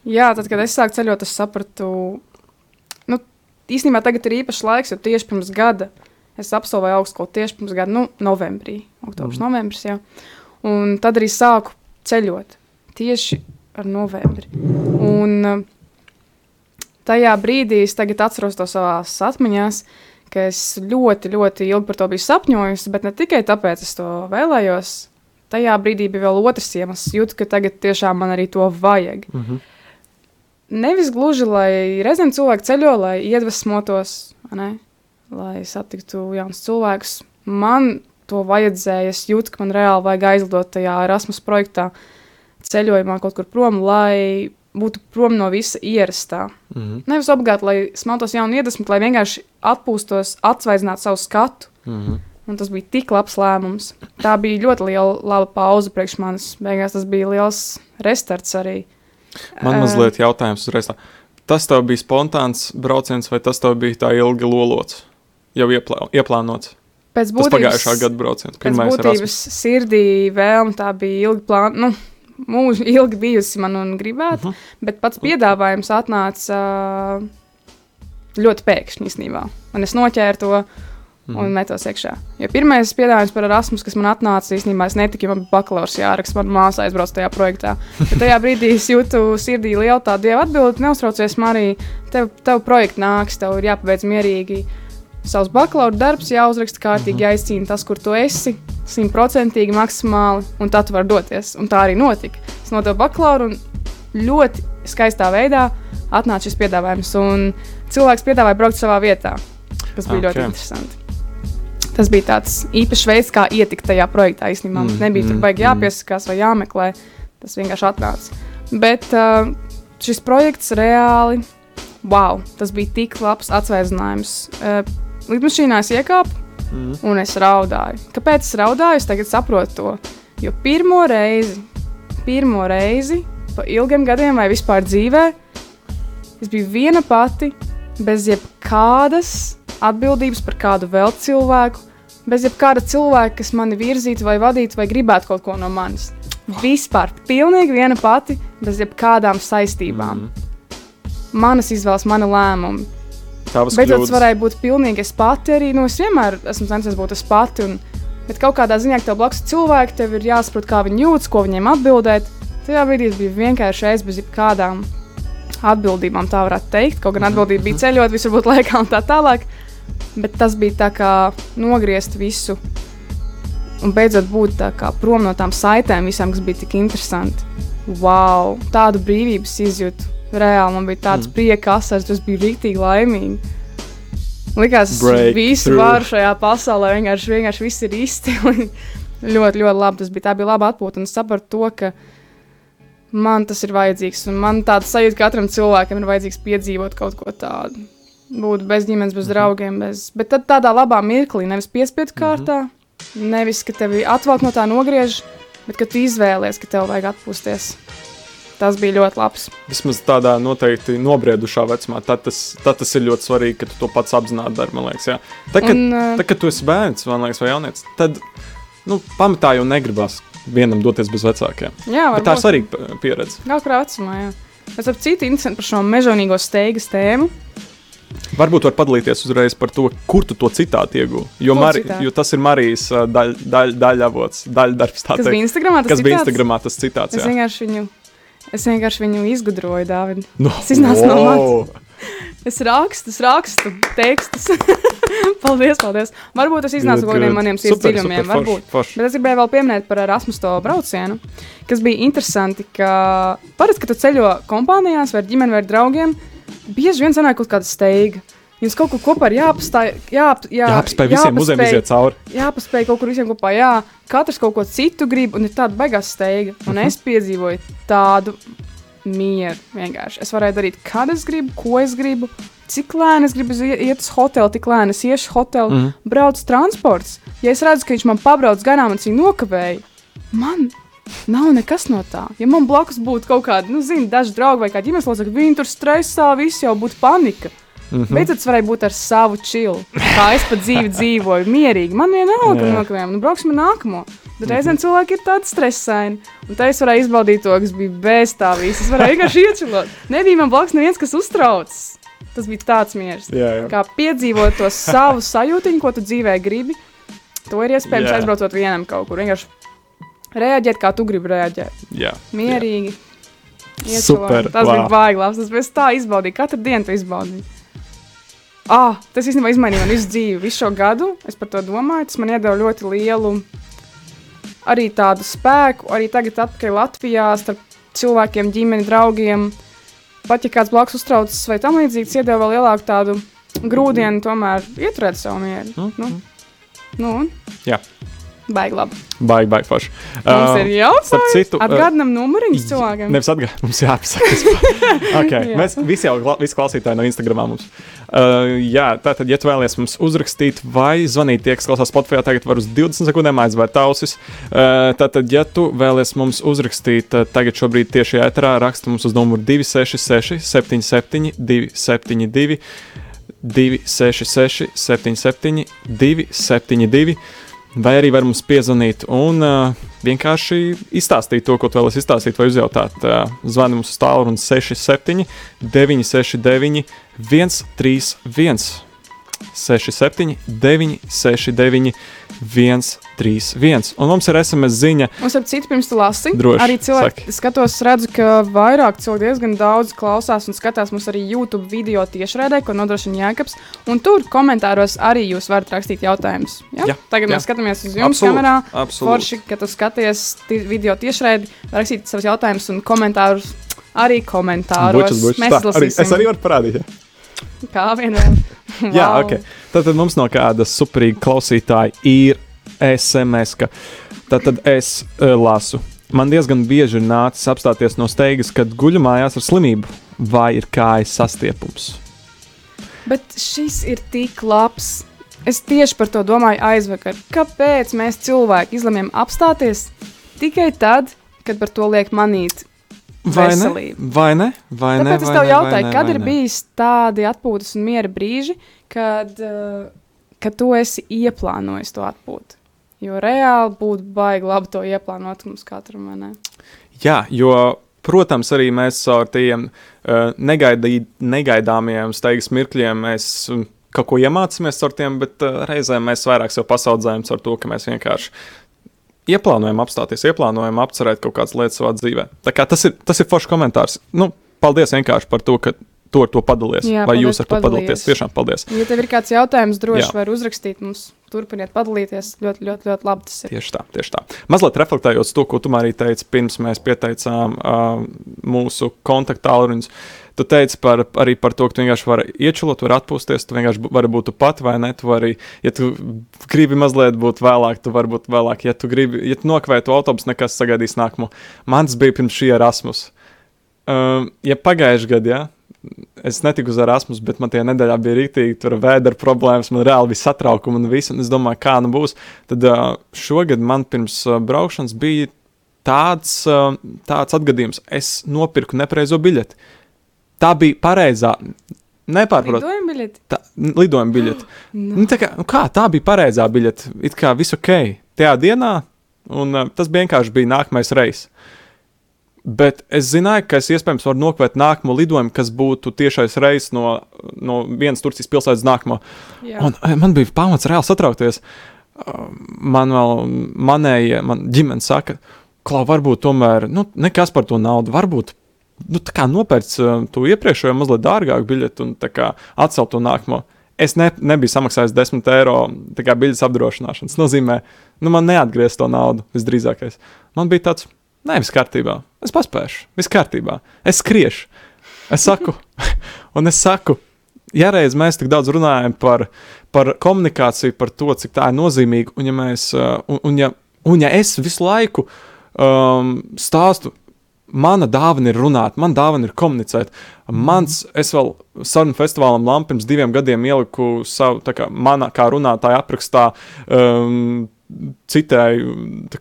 Jā, tad, kad es sāku ceļot, es sapratu, nu, īstenībā tagad ir īpašs laiks, jo tieši pirms gada es absolvēju augstskolu tieši pirms gada, nu, novembrī, oktobris, mm. novembris, jā. Un tad arī sāku ceļot tieši ar novembri. Un uh, tajā brīdī es tagad atceros to savās atmiņās, ka es ļoti, ļoti ilgi par to biju sapņojusi, bet ne tikai tāpēc es to vēlējos. Tajā brīdī bija vēl otrs iemesls. Jūtu, ka tagad tiešām man arī to vajag. Mhm. Nevis gluži, lai reizēm cilvēki ceļo, lai iedvesmotos, ne? lai satiktu jaunus cilvēkus. Man to vajadzēja. Es jūtu, ka man reāli vajag aizlidot tajā Erasmus projektā, ceļojumā kaut kur prom, lai būtu prom no visa ierastā. Mhm. Nevis obligāti, lai smeltos jaunu iedvesmu, lai vienkārši atpūstos, atsvaidzinātu savu skatu. Mhm. Un tas bija tik labs lēmums. Tā bija ļoti liela laba pauze priekš manis. Beigās tas bija liels restarts arī. Man mazliet jautājums uzreiz. tā. Tas tev bija spontāns brauciens, vai tas tev bija tā ilgi lolots? Jau ieplā, ieplānots. Pēc Tas būtības, pagājušā gada brauciens. Pirmais būtības sirdī vēlme tā bija ilgi plānota. Nu, Mūžu ilgi bijusi man un gribētu, uh Mhm. -huh. bet pats piedāvājums atnāca ā, ļoti pēkšņi īstenībā. Un es noķēru to Mhm. un metos iekšā. Jo pirmais piedāvājums par Erasmus, kas man atnāca, īstenībā es netiku, man bija bakalaura jāraksta, man māsa aizbrauca tajā projektā. Bet tajā brīdī es jūtu sirdī lielu tādu dievu atbildi, neuztraucies, Marija, tev, tev projekts nāks, tev ir jāpabeidz mierīgi. Savs bakalaura darbs jāuzraksta kārtīgi, jāizcīna tas, kur tu esi, simtprocentīgi, maksimāli, un tad tu vari doties. Un tā arī notika. Es nodevu bakalauru un ļoti skaistā veidā atnāca šis piedāvājums. Un cilvēks piedāvāja braukt savā vietā, kas bija okay. ļoti interesanti. Tas bija tāds īpašs veids, kā ietikt tajā projektā. Īstenībā mums Mm, nebija tur mm, baigi mm. jāpiesakās vai jāmeklē. Tas vienkārši atnāca. Bet uh, šis projekts reāli, wow, tas bija tik labs atsvaizinājums. Uh, Lidmašīnā es iekāpu Mhm. un es raudāju. Kāpēc es raudāju? Es tagad saprotu to. Jo pirmo reizi, pirmo reizi, pa ilgiem gadiem vai vispār dzīvē, es biju viena pati, bez jebkādas atbildības par kādu vēl cilvēku, bez jebkāda cilvēka, kas mani virzītu vai vadītu vai gribētu kaut ko no manis. Vispār, pilnīgi viena pati, bez jebkādām saistībām. Mhm. Manas izvēles, mana lēmuma. Tavas Beidzot, kļūdas. varēja būt pilnīgi es pati arī. Nu, es vienmēr esmu centies būt es pati. Un, bet kaut kādā ziņā, ka tev blakus cilvēki, tev ir jāsaprot, kā viņi jūtas, ko viņiem atbildēt. Tajā brīdī es biju vienkārši es bez jebkādām atbildībām, tā varētu teikt. Kaut gan atbildība bija ceļot, visur būt laikā un tā tālāk. Bet tas bija tā kā nogriezt visu. Un beidzot būt tā kā prom no tām saitēm, visām, kas bija tik interesanti. Wow! Tādu brīvības izjūtu. Reāli man bija tāds mm. prieka asars, tas bija rīktīgi laimīgi. Likās, ka visu varu šajā pasaulē vienkārši, vienkārši viss ir izcili. ļoti, ļoti labi. Tas bija, tā bija laba atpūta. Un sapratu to, ka man tas ir vajadzīgs. Un man tāda sajūta, ka katram cilvēkam ir vajadzīgs piedzīvot kaut ko tādu. Būt bez ģimenes, bez draugiem, bez, bet tad tādā labā mirklī, nevis piespiedu kārtā, nevis ka tevi atvelk no tā nogriež, bet ka tu izvēlies, ka tev vajag atpūsties. Tas bija ļoti labs. Vismaz tādā noteikti nobriedušā vecumā. Tad tas, tad tas ir ļoti svarīgi, ka tu to pats apzināti dari. man liekas, jā. Tad, kad, Un, tad, kad tu esi bērns man liekas, vai jaunietis, tad nu, pamatā jau negribas vienam doties bez vecākiem. Jā, Bet tā ir varbūt. svarīga pieredze. Kaut kādā vecumā, jā. Es ap citu interesantu par šo mežonīgo steigas tēmu. Varbūt var padalīties uzreiz par to, kur tu to citātu ieguvi. Jo, Mari, jo tas ir Marijas daļ, daļ, daļavots, daļdarbs. tā Kas teikt. bija Instagramā? Tas kas bija citāts? Instagramā tas citāts. Es jā. vienkārši viņu, es vienkārši viņu izgudroju, Dārvid. No, Tas iznāca no wow. Es rakstu, es rakstu tekstus. paldies, paldies. Varbūt tas iznāca no maniem sirds dziļumiem. Varbūt. forši. Bet es gribēju vēl pieminēt par Erasmus to braucienu, kas bija interesanti. Ka parasti, kad tu ceļo kompānijās vai ar ģimeni vai draugiem, bieži vien sanāk kaut kāda steiga. Jums kaut kur kopā ir jāapstāj, jāap, jā, Jāapspēj visiem muzejiem iziet cauri. jāpaspēj kaut kur visiem kopā. Jā, katrs kaut ko citu grib, un ir tāda beigās steiga. Un Mhm. es piedzīvoju tādu mieru. Vienkārši. Es varēju darīt, kad es gribu, ko es gribu, cik lēni es gribu iet uz hotelu, tik lēni es iešu uz hotelu, mm Mhm. -hmm. brauc transports. Ja es redzu, ka viņš man pabrauc garām un viņa nokavēja, man. Nav nekas no tā. Ja man blakus būtu kaut kāda, nu, zina, daži draugi vai kāda ģimenes locekļi, viņi tur stresā, viss jau būtu panika. Mm -hmm. Beidzot, es varēju būt ar savu čilu. Kā es pa dzīvi dzīvoju, mierīgi. Man vienalga, ka Jā. nokavējām, nu brauksim nākamo. Bet reizēm cilvēki ir tādi stresaini. Un tā es varēju izbaudīt to, kas bija bez tā visa. Es varēju vienkārši iečilot. Nebija man blakus neviens, kas uztraucas. Tas bija tāds miers. Jā, jā. Kā piedzīvot to savu sajūtiņu, ko tu dzīvē gribi. To ir iespējams Jā. aizbraucot vienam kaut kur. Vienkārši reaģēt, kā tu gribi reaģēt. jā. Mierīgi. Super, Iečilot. Tas wow. bija baigi labs. Tas bija tā izbaudīt. Katru dienu to izbaudīt. Ah, tas īstenībā izmainīja man visu dzīvi. Visu šo gadu es par to domāju. Tas man iedeva ļoti lielu arī tādu spēku. Arī tagad, atpakaļ Latvijā, starp cilvēkiem, ģimeni, draugiem. Pat ja kāds blakus uztraucas vai tam līdzīgs, iedeva vēl lielāku tādu grūdienu, tomēr ieturēt savu mieru. Mm, Nu, nu, un? Jā. Baigi labi. Baigi, baigi forši. Mums Uh, ir jautājums. starp citu, uh, Atgādinām numuriņus cilvēkiem. Nevis atgādāt, mums jāpasaka. okay. Jā. Mēs visi jau visi klausītāji no Instagram mums. Uh, jā, tātad, ja tu vēlaties mums uzrakstīt vai zvanīt, tie, kas klausās Spotify, tagad var uz 20 sekundēm aizvērt ausis. Uh, tātad, ja tu vēlaties mums uzrakstīt, uh, tagad šobrīd tieši ēterā raksta mums uz numuru 266 77 272 266 77 272. Vai arī var mums piezvanīt un uh, vienkārši izstāstīt to, ko tu vēlaties izstāstīt, vai uzjautāt. Uh, Zvani mums uz tālruni 67, 969, 131, 67, 969, 131. Un mums ir SMS ziņa. Un ap citu, pirms tu lasi, Droši, arī cilvēki, saki. skatos, redzu, ka vairāk cilvēku diezgan daudz klausās un skatās mums arī YouTube video tiešraidē, ko nodrošina Jēkabs. Un tur komentāros arī jūs varat rakstīt jautājumus. Ja? Jā, Tagad jā. mēs skatāmies uz jums Absolūti, kamerā. absolūti. Forši, ka tu skaties ti- video tiešraidi, rakstīt savus jautājumus un komentārus. Arī komentāros. Bučas, bučas. Mēs Tā, arī, es arī varu parādīt. Ja? Kā vienmēr. Jā, Vau. ok. Tātad mums no kāda superīga klausītāja ir SMS. -ka. Tātad es uh, lasu. Man diezgan bieži ir nācis apstāties no steigas, kad guļu mājās ar slimību vai ir kājas sastiepums. Bet šis ir tik labs. Es tieši par to domāju aizvakar. Kāpēc mēs cilvēki izlemjam apstāties tikai tad, kad par to liek manīt? Vai ne? Veselību. Vai ne? Vai ne? Tāpēc es vai tev ne, jautāju, ne, kad ir ne? bijis tādi atpūtas un miera brīži, kad, uh, kad tu esi ieplānojis to atpūtu? Jo reāli būtu baigi labi to ieplānot mums katram. vai ne? Jā, jo, protams, arī mēs caur tiem uh, negaidī, negaidāmiem steigas mirkļiem mēs um, kaut ko iemācāmies ar tiem, bet uh, reizēm mēs vairāk sev pasaudzējam ar to, ka mēs vienkārši ieplānojam apstāties, ieplānojam apcerēt kaut kādas lietas savā dzīvē. Tā kā tas ir, tas ir foršs komentārs. Nu, paldies vienkārši par to, ka tu ar to padalies. Jā, Vai paldies, jūs ar to padalāties? Tiešām paldies. Ja tev ir kāds jautājums, droši var uzrakstīt mums. Turpiniet padalīties. Ļoti, ļoti, ļoti labi tas ir. Tieši tā, tieši tā. Mazliet reflektējot to, ko tu arī teici, pirms mēs pieteicām uh, mūsu kontaktāluņus. Tu teici par, arī par to, ka tu vienkārši vari iečulot, vari atpūsties, tu vienkārši vari būt tu pat vai ne. Tu vari, ja tu gribi mazliet būt vēlāk, tu vari būt vēlāk. Ja tu gribi, ja tu nokavēji to autobusu, nekas sagaidīs nākamo. Mans bija pirms šī Erasmus. Um, ja pagājušajā gadā, ja, es netiku uz Erasmus, bet man tajā nedēļā bija rīktīgi, tur vēdera problēmas, man reāli bija satraukumi un viss, un es domāju, kā nu būs. Tad uh, šogad man pirms uh, braukšanas bija tāds, uh, tāds atgadījums, es nopirku nepareizo biļeti. Tā bija pareizā, nepārprotama. Lidojuma biļeti? Tā, lidojuma biļete. Nu, tā kā, nu kā, tā bija pareizā biļete. It kā viss ok tajā dienā, un uh, tas vienkārši bija nākamais reizes. Bet es zināju, ka es iespējams varu nokavēt nākamo lidojumu, kas būtu tiešais reizes no, no vienas Turcijas pilsētas nākamā. Jā. Un eh, man bija pamats reāli satraukties. Uh, Man vēl, manējie, man ģimene saka, ka varbūt tomēr nu, nekas par to naudu. Varbūt nu, tā kā nopērts to iepriekšējo mazliet dārgāku biļeti un atcelt to nākamo. Es ne, nebiju samaksājis 10 eiro kā biļetes apdrošināšanas. Tas nozīmē, nu man neatgriez to naudu visdrīzākais. Man bija tāds, nē, viss kārtībā. Es paspēšu, viss kārtībā. Es skriešu. Es saku, un es saku, ja reiz mēs tik daudz runājam par, par komunikāciju, par to, cik tā ir nozīmīga, un ja, mēs, un, un ja, un ja es visu laiku um, stāstu, mana dāvana ir runāt, mana dāvana ir komunicēt. Mans, es vēl sarunu festivālam Lamp pirms diviem gadiem ieliku savu, tā kā manā kā runātāja aprakstā, um, citēju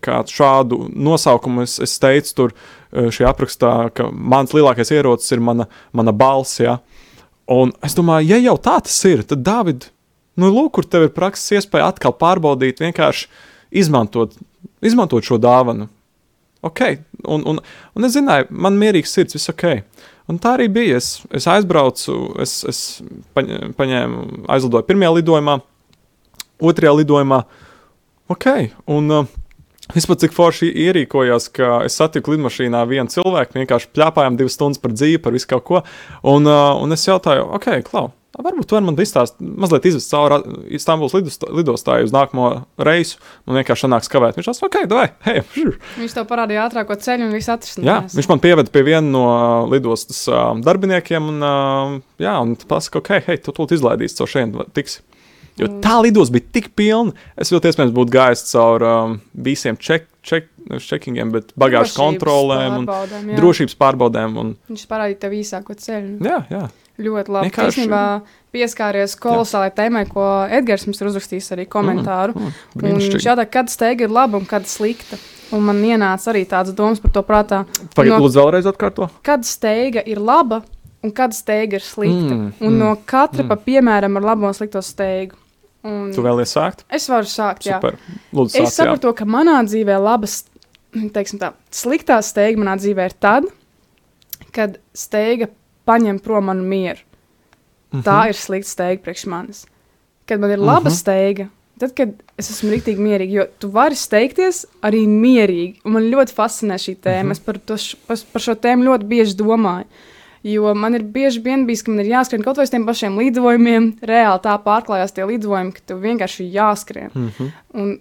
kā šādu nosaukumu. Es, es teicu tur uh, šajā aprakstā, ka mans lielākais ierocis ir mana, mana balss. Ja? Un es domāju, ja jau tā tas ir, tad Dāvid, nu, lūk, kur tev ir prakses iespēja atkal pārbaudīt, vienkārši izmantot, izmantot šo dāvanu. Ok, un, un, un es zināju, man mierīgs sirds, viss ok. Un tā arī bija. Es, es aizbraucu, es, es paņ- paņēmu, aizlidoju pirmajā lidojumā, otrajā lidojumā. Ok, un uh, vispār cik forši ierīkojās, ka es satiku lidmašīnā vienu cilvēku, vienkārši plēpājām divas stundas par dzīvi, par visu kaut ko. Un, uh, un es jautāju, ok, klau. Varbūt tu vari man izstāstīt, mazliet izvest cauri Istanbuls lidostā- lidostāju uz nākamo reisu. Man vienkārši sanāks kavēt. Viņš teica, ok, vai, hei. Viņš tev parādīja ātrāko ceļu un viss Jā, atrisinājās. viņš man pieveda pie viena no uh, lidostas uh, darbiniekiem, un, uh, jā, un pasaka, ok, hei, tu tūlīt izlaidīsi caur šeit, tiks. Jo Mm. tā lidos bija tik pilna, es ļoti iespējams būtu gājis caur um, visiem ček, ček, nevis čekingiem, bet bagāžu Drošības kontrolēm un jā. drošības pārbaudēm. Un, Viņš parādīja tev īsāko ceļu. jā, jā. Ļoti labi. Vienkārši- Īstenībā pieskāries kolosālai tēmai, ko Edgars mums ir uzrakstījis arī komentāru. Mm, Un brīnišķīgi. viņš jautā, kad steiga ir laba un kad slikta. Un man ienāca arī tādas domas par to prātā. Pagaidiet, no- lūdzu, vēlreiz atkārto. Kad steiga ir laba un kad steiga ir slikta. Mm, un mm, no katra mm. pa piemēram ar labo un slikto steigu. Un Tu vēlies sākt? Es varu sākt, jā. Super. Lūdzu, Es sāc, jā. saprotu, ka manā dzīvē labas, teiksim tā, sliktā steiga manā dzīvē ir tad, kad steiga paņem prom manu mieru. Mhm. Tā ir slikta steiga priekš manis. Kad man ir laba Mhm. steiga, tad, kad es esmu rīktīgi mierīga, jo tu vari steigties arī mierīgi. Un man ļoti fascinē šī tēma. Mhm. Es par, to, par, par šo tēmu ļoti bieži domāju. Jo man ir bieži vien bijis, ka man ir jāskrien kaut vai uz tiem pašiem lidojumiem. Reāli tā pārklājās tie lidojumi, ka tev vienkārši ir jāskrien. Mhm. Un,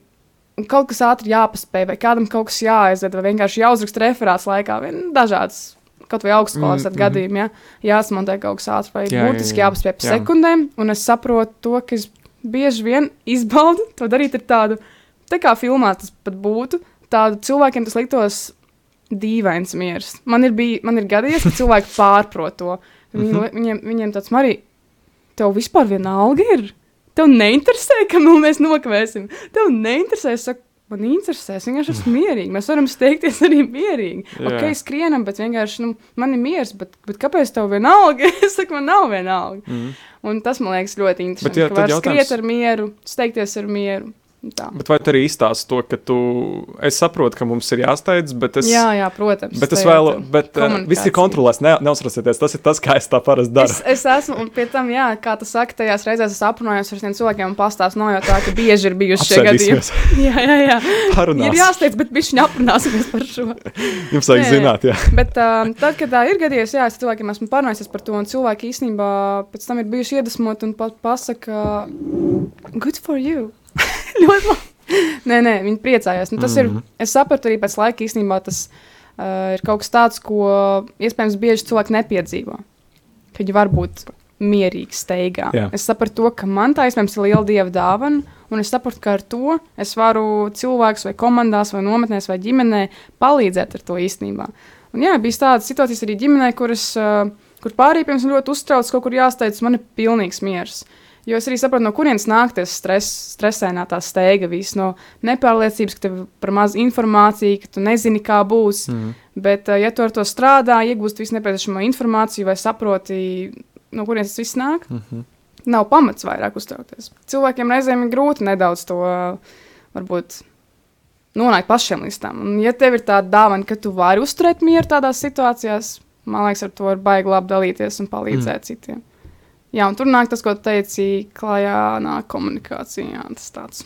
un kaut kas ātri jāpaspēj, vai kādam kaut kas jāaiziet, vai vienkārši jāuzraksta referāts laikā. Vien dažādas, kaut vai augstskolas Mm, mm, gadījumā, jā, jāsmontē kaut kas ātrs, vai Jā, būtiski jā. jāpaspēj pa Jā. sekundēm. Un es saprotu to, ka es bieži vien izbaudu to darīt ar tādu, tā kā filmā tas pat būtu, tādu cilvēkiem tas liktos dīvains miers. Man ir, bij, man ir gadījies, ka cilvēki pārprot to. Viņi, Mhm. viņiem, viņiem tāds arī, tev vispār vienalga ir. Tev neinteresē, ka nu, mēs nokavēsim. Tev neinteresē, es saku, man interesē, es vienkārši esmu mierīga. Mēs varam steigties arī mierīgi. Jā. Ok, skrienam, bet vienkārši nu, man ir miers, bet, bet kāpēc tev vienalga? es saku, man nav vienalga. Mhm. Un tas man liekas ļoti interesanti. jā, ka var jautājums- skriet ar mieru, steigties ar mieru. Tā. Bet vai tu arī izstāsti to, ka tu. Es saprotu, ka mums ir jāsteidz, bet es. Jā, jā, protams. Bet es ir tā bet uh, viss ir kontrolēts, ne, neuztraucieties. Tas ir tas, kā es tā parasti daru. Es, es esmu, un pie tam, jā, kā tu saki, tajās reizēs es aprunājos ar tiem cilvēkiem un pastāstu no jau tā, ka bieži ir bijuši šie gadījumi. Jā, jā, jā. Ir parunāsim. jāsteidz, bet viņš neaprunāsies par šo. Jums vajag Jā, jā. zināt, jā. Bet uh, tad, kad tā ir gadījies, jā, es cilvēkiem esmu parunājis par to, un cilvēki īstenībā pēc tam ir bijuši iedvesmoti un pat pasaka, good for you. Ļoti labi. Nē, nē, viņi priecājās. Nu, tas mm -hmm. ir, es sapratu arī pēc laika īstenībā tas uh, ir kaut kas tāds, ko iespējams bieži cilvēki nepiedzīvo. Kad viņi var būt mierīgi, steigā. Jā. Es sapratu to, ka man tā iespējams ir liela dieva dāvana, un es sapratu, ka ar to es varu cilvēkus vai komandās, vai nometnēs, vai ģimenē palīdzēt ar to īstenībā. Un jā, bija tādas situācijas arī ģimenē, kuras, uh, kur pārējie pirms ļoti uztrauc, kaut kur jāsteidz, man ir pilnīgs miers. Jo es arī saprotu, no kurienes nāk tas stress, stresēnā tā steiga, viss no nepārliecības, ka tev ir par maz informācijas, ka tu nezini, kā būs. Mm. Bet, uh, ja tu ar to strādā, iegūsti visu nepieciešamo informāciju vai saproti, no kurienes tas viss nāk, mm -hmm. nav pamats vairāk uztraukties. Cilvēkiem reizēm ir grūti nedaudz to varbūt nonākt pašiem līdz tam. Un, ja tev ir tāda dāvana, ka tu vari uzturēt mieru tādās situācijās, man liekas, ar to ir baigi labi dalīties un palīdzēt mm. citiem. Jā, un tur nāk tas, ko teici, klajā nāk komunikācija. Jā, tas tāds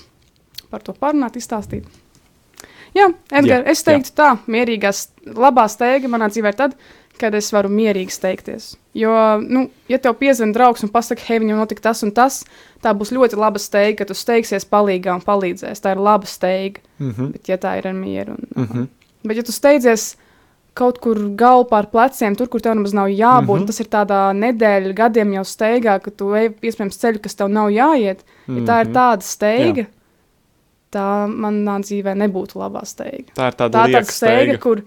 par to parunāt, izstāstīt. Jā, Edgars, Jā, es teiktu tā, mierīgā, labā steiga manā dzīvē ir tad, kad es varu mierīgi steigties. Jo, nu, ja tev piezvan draugs un pasaka, hei, viņam notika tas un tas, tā būs ļoti laba steiga, ka tu steigsies palīgā un palīdzēs. Tā ir laba steiga, Mm -hmm. bet ja tā ir ar mieru. Un, Mm -hmm. Bet, ja tu steidzies kaut kur galvu pār pleciem, tur, kur tev nemaz nav jābūt, mm. -hmm. tas ir tādā nedēļa gadiem jau steigā, ka tu ej iespējams ceļu, kas tev nav jāiet. Mm -hmm. Ja tā ir Mhm. tāda steiga, tā manā dzīvē nebūtu labā steiga. Tā ir tāda Tā ir tāda steiga, steiga. kur,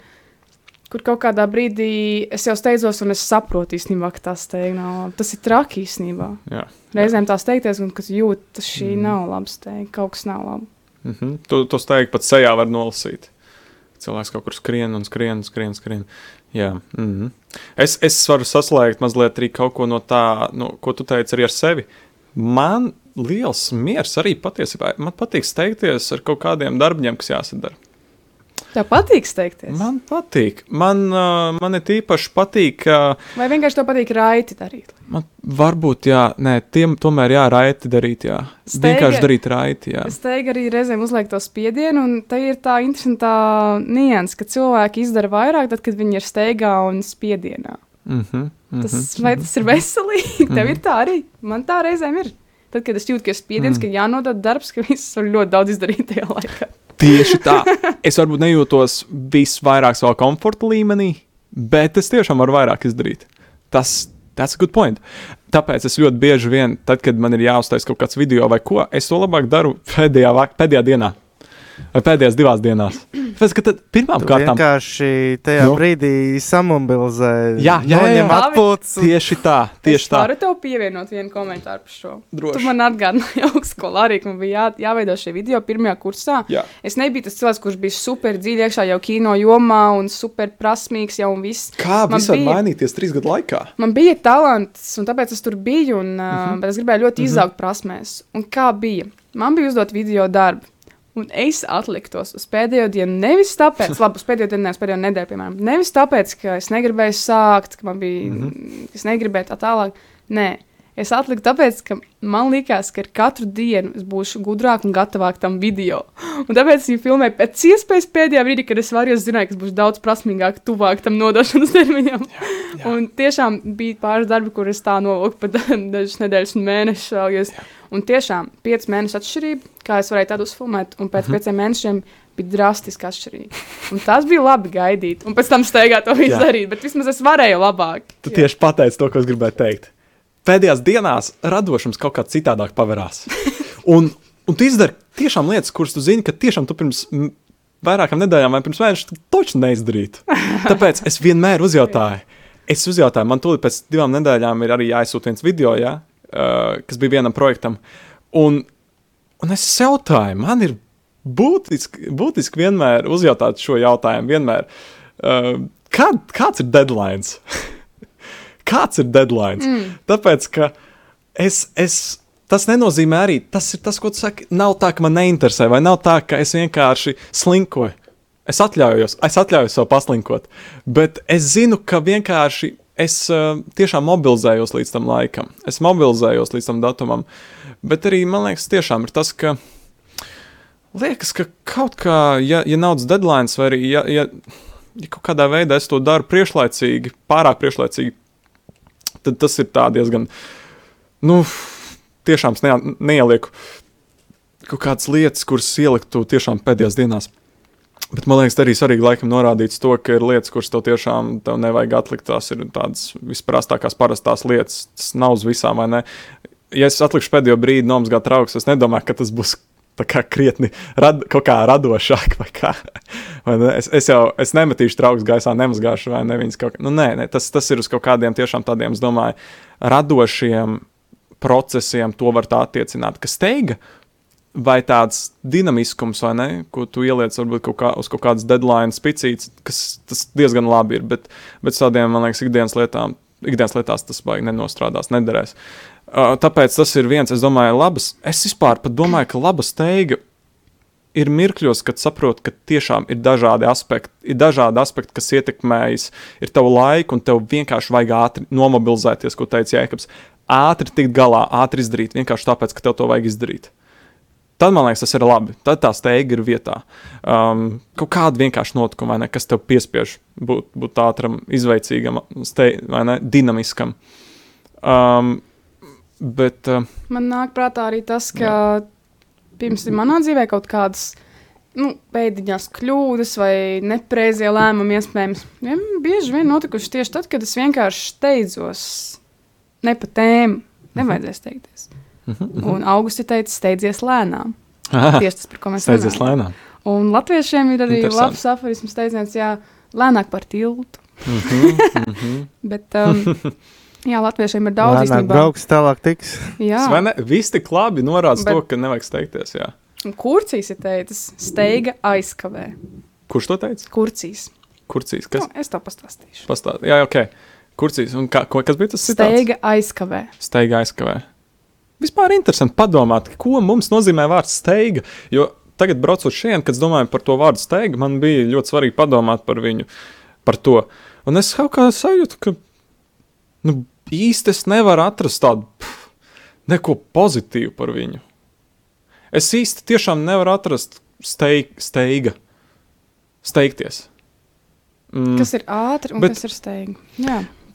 kur kaut kādā brīdī es jau steidzos, un es saprotu īstenībā, ka tā steiga nav laba. Tas ir traki īstenībā. Jā. Reizēm tā steigties, un kas jūt, tas šī mm. nav laba steiga, kaut kas nav labi. Mm -hmm. Tu to steigtu pat sejā var nolasīt. Cilvēks kaut kur skrien un skrien, skrien, skrien. Jā. Mm -hmm. es, es varu saslēgt mazliet arī kaut ko no tā, no, ko tu teici arī ar sevi. Man liels miers arī patiesībā. Man patīk steigties ar kaut kādiem darbiem, kas jāsadara. Tev patīk steigties? Man patīk. Man, uh, man ir tīpaši patīk. Uh, Vai vienkārši tev patīk raiti darīt? man varbūt, jā, nē, tiem tomēr jā, raiti darīt, jā. Steiga- Vienkārši darīt raiti, jā. Es teiktu, arī reizēm uzliek to spiedienu, un tā ir tā interesanta nianses, ka cilvēki izdara vairāk, tad, kad viņi ir steigā un spiedienā. Mm -hmm, mm Tas, -hmm. vai tas ir veselīgi? Tev ir tā arī. Man tā reizēm ir. Tad, kad es jūtu, ka ir spiediens, mm. ka jānodod darbs, ka viss var ļoti daudz izdarīt tajā laikā. Tieši tā. Es varbūt nejūtos visvairāk savā komforta līmenī, bet es tiešām varu vairāk izdarīt. Tas tas ir good point. Tāpēc es ļoti bieži vien, tad, kad man ir jāuztais kaut kāds video vai ko, es to labāk daru pēdējā, pēdējā dienā. Vai pēdējās divās dienās. Tāpēc, ka pirmām Tu kārtām vienkārši tajā Nu. no. brīdī samobilizē. Jā, jā, jā, jā. atpūtas. tieši tā, tieši es tā. varu tev pievienot vienu komentāru par šo. Droši. Tu man atgādināji augstskolā arī, ka man bija jā, jāveido šie video pirmajā kursā. Jā. Es nebiju tas cilvēks, kurš bija super dziļi iekšā jau kino jomā un super prasmīgs jau un viss. Kā Man viss var bija- mainīties trīs gadu laikā? Man bija talants, un tāpēc es tur biju, un, uh, Mhm. bet es gribēju ļoti izaugt prasmēs. Un kā bija? Man bija uzdot video darbu. Un es atliku tos uz pēdējo dienu. Nevis tāpēc, labi, uz pēdējo dienu, nevis pēdējo nedēļu, piemēram. Nevis tāpēc, ka es negribēju sākt, ka man bija, mm. -hmm. es negribēju tā tālāk. Nē, es atliku tāpēc, ka man likās, ka ar katru dienu es būšu gudrāk un gatavāk tam video. Un tāpēc es viņu filmēju pēc iespējas pēdējā brīdī, kad es varu, jo es zināju, ka es būšu daudz prasmīgāk, tuvāk tam nodošanas termiņam. jā. Un tiešām bija pāris darbi, kurus tā novilku pat dažas nedēļas un mēnešus. vēl, es- Un tiešām pieci mēneši atšķirība, kā es varēju tādu uzfilmēt, un pēc Mhm. pieciem mēnešiem bija drastiski atšķirīga. Un tas bija labi gaidīt, un pēc tam steigā to visu Jā. darīt, bet vismaz es varēju labāk. Tu tieši pateici to, ko es gribēju teikt. Pēdējās dienās radošums kaut kā citādāk pavērās. Un, un tu izdari tiešām lietas, kuras tu zini, ka tiešām tu pirms vairākām nedēļām vai pirms mēneša tu toču neizdarītu. Tāpēc es vienmēr uzjautāju. Es uzjautāju, man tūlīt pēc divām nedēļām ir arī jāizsūta viens video, ja, uh, kas bija vienam projektam. Un, un es jautāju, man ir būtiski, būtiski vienmēr uzjautāt šo jautājumu. Vienmēr, uh, kā, kāds ir deadline? kāds ir deadline? Mm. Tāpēc, ka es, es tas nenozīmē arī, tas ir tas, ko tu saki. Nav tā, ka man neinteresē, vai nav tā, ka es vienkārši slinkoju. Es atļaujos, es atļaujos sev paslinkot, bet es zinu, ka vienkārši es uh, tiešām mobilizējos līdz tam laikam. Es mobilizējos līdz tam datumam. Bet arī man liekas, tiešām ir tas, ka liekas, ka kaut kā, ja, ja naudas deadline, vai arī ja, ja, ja kaut kādā veidā es to daru priekšlaicīgi, pārāk priekšlaicīgi, tad tas ir diezgan, nu, tiešām ne, neielieku kaut kādas lietas, kuras ieliktu tiešām pēdējās dienās. Bet man liekas, arī svarīgi laikam norādīt to, ka ir lietas, kuras tev tiešām tev nevajag atlikt. Tās ir tādas visprastākās, parastās lietas. Tas nav uz visām, vai ne? Ja es atlikšu pēdējo brīdi nomazgāt trauks, es nedomāju, ka tas būs kā krietni rad, kaut kā radošāk. Vai kā. vai ne? es, es jau es nemetīšu trauks gaisā, nemazgāšu vai neviens kaut kā. Nu, nē, nē tas, tas ir uz kaut kādiem tiešām tādiem, es domāju, radošiem procesiem, to var tā attiecināt. Kas teiga, vai tāds dinamiskums, vai ne, ko tu ieliec varbūt kaut kā, uz kaut kādas deadline spicītes, kas tas diezgan labi ir, bet, bet tādiem, man liekas, ikdienas lietām, ikdienas lietās tas baigi nenostrādās, nederēs. Uh, tāpēc tas ir viens, es domāju, labas, es vispār pat domāju, ka laba steiga ir mirkļos, kad saproti, ka tiešām ir dažādi aspekti, ir dažādi aspekti, kas ietekmējas, ir tavu laiku, un tev vienkārši vajag ātri nomobilizēties, ko teica Jēkabs. Ātri tikt galā, ātri izdarīt, vienkārši tāpēc, ka tev to vajag izdarīt. Tad man liekas, tas ir labi. Tad tā steiga ir vietā. Um, kaut kāda vienkārša notikuma, ne, kas tev piespiež būt, būt ātram, izveicīgam, stei, ne, dinamiskam. Um, bet, uh, Man nāk prātā arī tas, ka jā. pirms manā dzīvē kaut kādas nu, pēdiņās kļūdas vai nepareizie lēmumi iespējams. Ja, bieži vien notikuši tieši tad, kad es vienkārši steidzos ne pa tēmu. Nevajadzēja steigties. Uh -huh. Un augusti teica, steidzies lēnām. Tieši tas, par ko mēs steidzies runājam. lēnām. Un latviešiem ir arī labs aforisms teiciens, jā, lēnāk par tiltu. Uh -huh, uh -huh. Bet, um, jā, latviešiem ir daudz īstenībā. brauks, tālāk tiks. Jā, Vai ne? Viss tik labi norāda Bet- to, ka nevajag steigties. Jā. kurcīs ir teicis, steiga aizkavē. Kurš to teica? Kurcīs. Kurcīs? Kas? Nu, es to pastāstīšu. Pastāst. Jā, ok. Kurcīs. Un kā, ko, kas bija tas citāts? Steiga aizkavē. Steiga aizkavē. Vispār interesanti padomāt, ko mums nozīmē vārds steiga. Jo tagad, braucot šeit, kad domāju par to vārdu steiga, man bija ļoti svarīgi padomāt par viņu, par to. Un es kaut kā sajūtu, ka nu, īsti es nevaru atrast tādu pff, neko pozitīvu par viņu. Es īsti tiešām nevaru atrast steig, steiga, steigties. Mm. Kas ir ātri un Bet- kas ir steiga?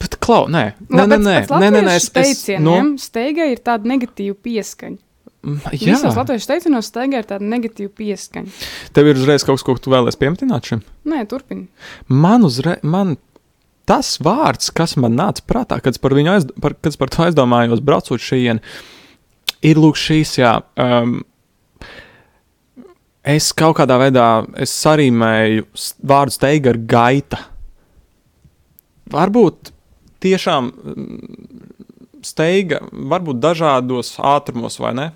Bet, klau, nē, nē, nē, nē, nē, nē, nē, es, es, teicieniem nu, steigai ir tāda negatīva pieskaņa. mm, Jā, visos latviešu teicienos steigai ir tāda negatīva pieskaņa. tev ir uzreiz kaut kas, ko tu vēlēsies pieminēt šim. Nē, turpini. Man uzreiz, man tas vārds, kas man nāca prātā, kad es par viņu aiz, par, kad es par to aizdomājos, braucot šeit, ir lūk šīs, jā. Um, es kaut kādā veidā es sarīmēju vārdu steiga ar gaita. Varbūt tiešām mm, steiga, varbūt dažādos ātrumos, vai ne?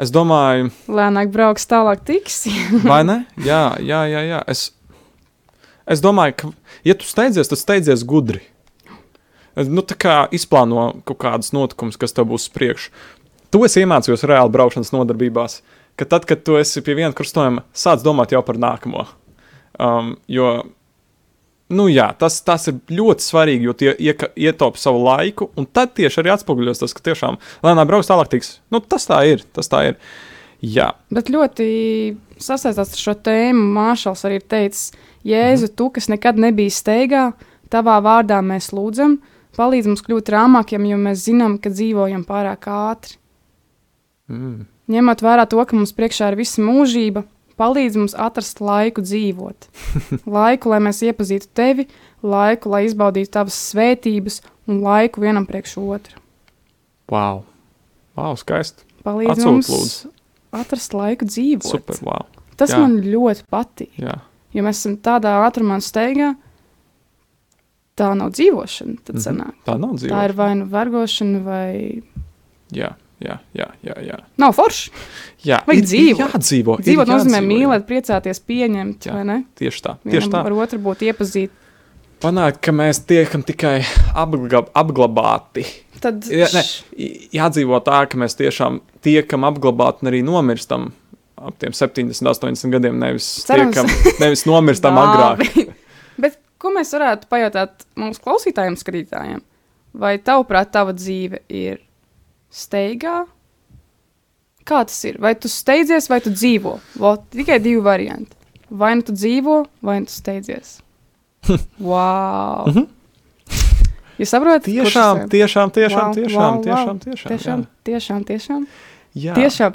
Es domāju, Lēnāk brauks, tālāk tiks. Vai ne? Jā, jā, jā. jā. Es, es domāju, ka, ja tu steidzies, tad steidzies gudri. Nu, tā kā izplāno kaut kādas notikumus, kas tev būs priekšā. To es iemācījos reāli braukšanas nodarbībās, ka tad, kad tu esi pie viena krustojuma, sāc domāt jau par nākamo. Um, jo, nu jā, tas, tas ir ļoti svarīgi, jo tie ietaupa savu laiku, un tad tieši arī atspoguļos tas, ka tiešām lēnām brauks tālāk tiks. Nu, tas tā ir, tas tā ir. Jā. Bet ļoti sasaistās ar šo tēmu. Māšals arī ir teicis, Jēzu, tu, kas nekad nebija steigā, tavā vārdā mēs lūdzam, palīdz mums kļūt rāmākiem, jo mēs zinām, ka dzīvojam pārāk ātri. Mm. Ņemot vērā to, ka mums priekšā ir visa mūžība, palīdz mums atrast laiku dzīvot. laiku, lai mēs iepazītu tevi, laiku, lai izbaudītu tavas svētības, un laiku vienam priekš otru. Wow. Wow, skaisti. Palīdz Atsūt, mums lūdzu. atrast laiku dzīvot. Super, wow. Tas Jā. man ļoti patīk. Jā. Jo mēs esam tādā ātrumā steigā, tā nav dzīvošana. Tad Mhm. sanāk. Tā nav dzīve. Tā ir vai nu vergošana, vai Jā, jā, jā, jā. jā. nav forši. jā Vajag ir- dzīvot. Jādzīvo. ir Dzīvot nozīmē jādzīvo, jā. mīlēt, priecāties, pieņemt, Jā. Tieši tā. Vienam Tieši tā. ar otru būt iepazīt. panākt, ka mēs tiekam tikai apglab, apglabāti. Tad Jā, ne, jādzīvo tā, ka mēs tiešām tiekam apglabāti un arī nomirstam ap tiem 70, 80 gadiem. Nevis, Cerams. tiekam, nevis nomirstam agrāk. Bet ko mēs varētu pajautāt mūsu klausītājiem, skatītājiem? Vai tavuprāt, tava dzīve ir steigā? Kā tas ir? Vai tu steidzies, vai tu dzīvo? Vot, tikai divi varianti. Vai nu tu dzīvo, vai nu tu steidzies. wow! Mhm. Jūs saprotat? Tiešām, ir? tiešām, tiešām, Wow, tiešām, wow, wow. tiešām, tiešām, Tiešām, tiešām, tiešām. Jā. tiešām.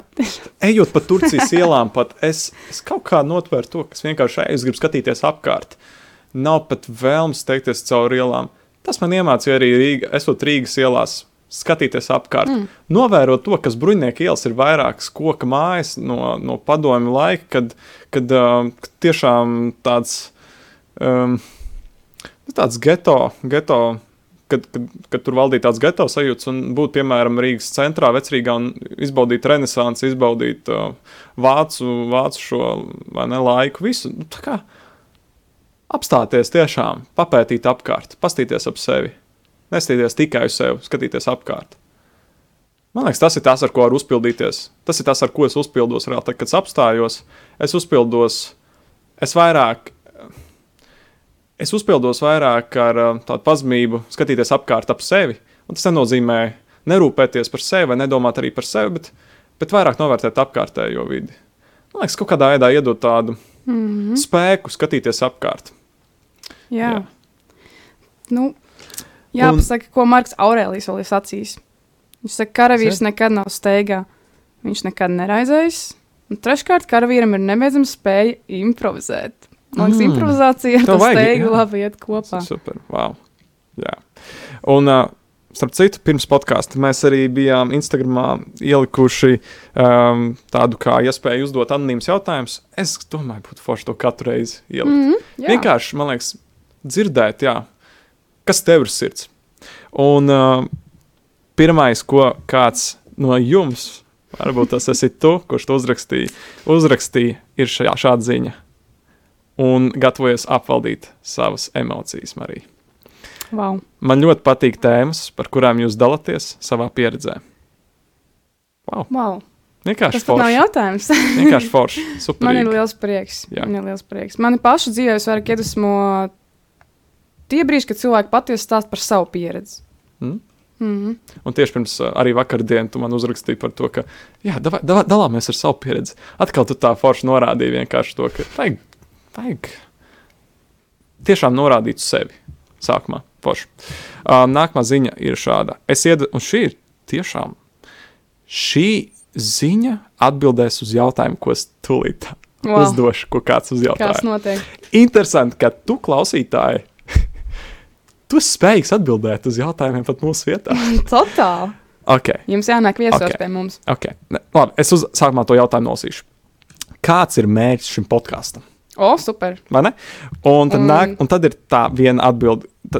Ejot pa Turcijas ielām, pat es, es kaut kā notvēru to, ka es vienkārši eju, es gribu skatīties apkārt. Nav pat vēlmes steigties cauri ielām. Tas man iemācīja arī Rīga, esot Rīgas ielās, skatīties apkārt. Mm. Novērot to, kas bruņinieka ielas ir vairākas koka mājas no, no padomju laika, kad, kad uh, tiešām tāds, um, nu, tāds geto, geto kad, kad, kad tur valdīja tāds geto sajūts un būt, piemēram, Rīgas centrā, vecrīgā un izbaudīt renesansi, izbaudīt uh, vācu, vācu šo vai ne laiku, visu. Nu, kā apstāties tiešām, papētīt apkārt, pastīties ap sevi, nestīties tikai uz sevi, skatīties apkārt. Man liekas, tas ir tas, ar ko var uzpildīties. Tas ir tas, ar ko es uzpildos reāli. Tad, kad apstājos, es uzpildos, es vairāk es uzpildos vairāk ar uh, tādu pazemību, skatīties apkārt ap sevi. Un tas nenozīmē nerūpēties par sevi vai nedomāt arī par sevi, bet, bet vairāk novērtēt apkārtējo vidi. Man liekas, kaut kādā veidā iedot tādu mm -hmm. spēku skatīties apkārt. Jā. Jā. Nu, jāpasaka, un... ko Marks Aurēlijs vēl ir sacījis. Viņš saka, ka karavīrs nekad nav steigā. Viņš nekad neraizējas. Un treškārt, karavīram ir nebeidzama spēja improvizēt. Man liekas, Mm. improvizācija ar steigu jā. labi iet kopā. super. Wow. Jā. Un, uh, starp citu, pirms podkāsta mēs arī bijām Instagramā ielikuši um, tādu kā iespēju uzdot anonīmus jautājumus. Es domāju, būtu forši to katru reizi ielikt. Mm -hmm, jā. Vienkārši, man liekas, dzirdēt, jā, kas tev ir sirds. Un uh, pirmais, ko kāds no jums, varbūt tas esi tu, kurš to uzrakstīja, uzrakstīja ir šajā, šāda ziņa. Un gatavojas apvaldīt savas emocijas, Marija. Wow. Man ļoti patīk tēmas, par kurām jūs dalāties savā pieredzē. Wow. Vienkārši Tas pat nav forši. jautājums. Vienkārši forši. Man ir Superīgi. liels prieks. Jā. Man ir liels prieks. Mani pašu dzīvē vairāk iedvesmo tie brīži, kad cilvēki patiesi stāsta par savu pieredzi. Mm. Mm -hmm. Un tieši pirms arī vakardienas tu man uzrakstīji par to, ka, jā, davai, davai, dalāmies ar savu pieredzi. Atkal tu tā forši norādīji vienkārši to, ka vajag, vajag tiešām norādīt sevi. Sākumā, forši. Uh, nākamā ziņa ir šāda. Es iedu, un šī ir tiešām, šī ziņa atbildēs uz jautājumu, ko es tūlīt Wow. uzdošu, ko kāds uzjautāja. Kas notiek? Interesanti, ka tu klausītāji, tu spējīgs atbildēt uz jautājumiem pat mūsu vietā. Totāli. Okay. Jums jānāk viesos Ok. okay. pie mums. Okay. Ne, labi, es uz sākumā to jautājumu nolasīšu. Kāds ir mērķis šim podkāstam? O, super. vai ne? Un tad, Un- nāk, un tad ir tā viena atbilde.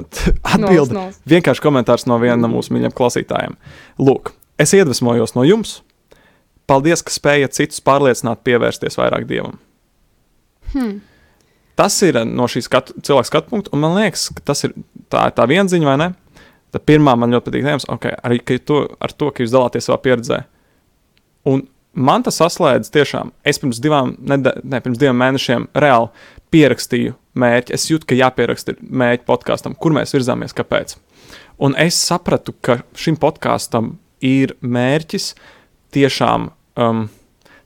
Atbilde Nos, nos. vienkārši komentārs no viena no mūsu mīļākajiem klausītājiem. Lūk, es iedvesmojos no jums. Paldies, ka spējat citus pārliecināt, pievērsties vairāk dievam. Hmm. Tas ir no šīs skatu, cilvēka skatu punkta, un man liekas, ka tas ir tā, tā viena ziņa, vai ne? Tad pirmā man ļoti patīk, tēmas, okay, arī to, ar to, ka jūs dalāties savā pieredzē. Un man tas saslēdz tiešām. Es pirms divām, neda, ne, pirms diviem mēnešiem reāli pierakstīju mērķi. Es jūtu, ka jāpieraksta mērķi podkāstam, kur mēs virzāmies, kāpēc. Un es sapratu, ka šim podkāstam ir mērķis tiešām um,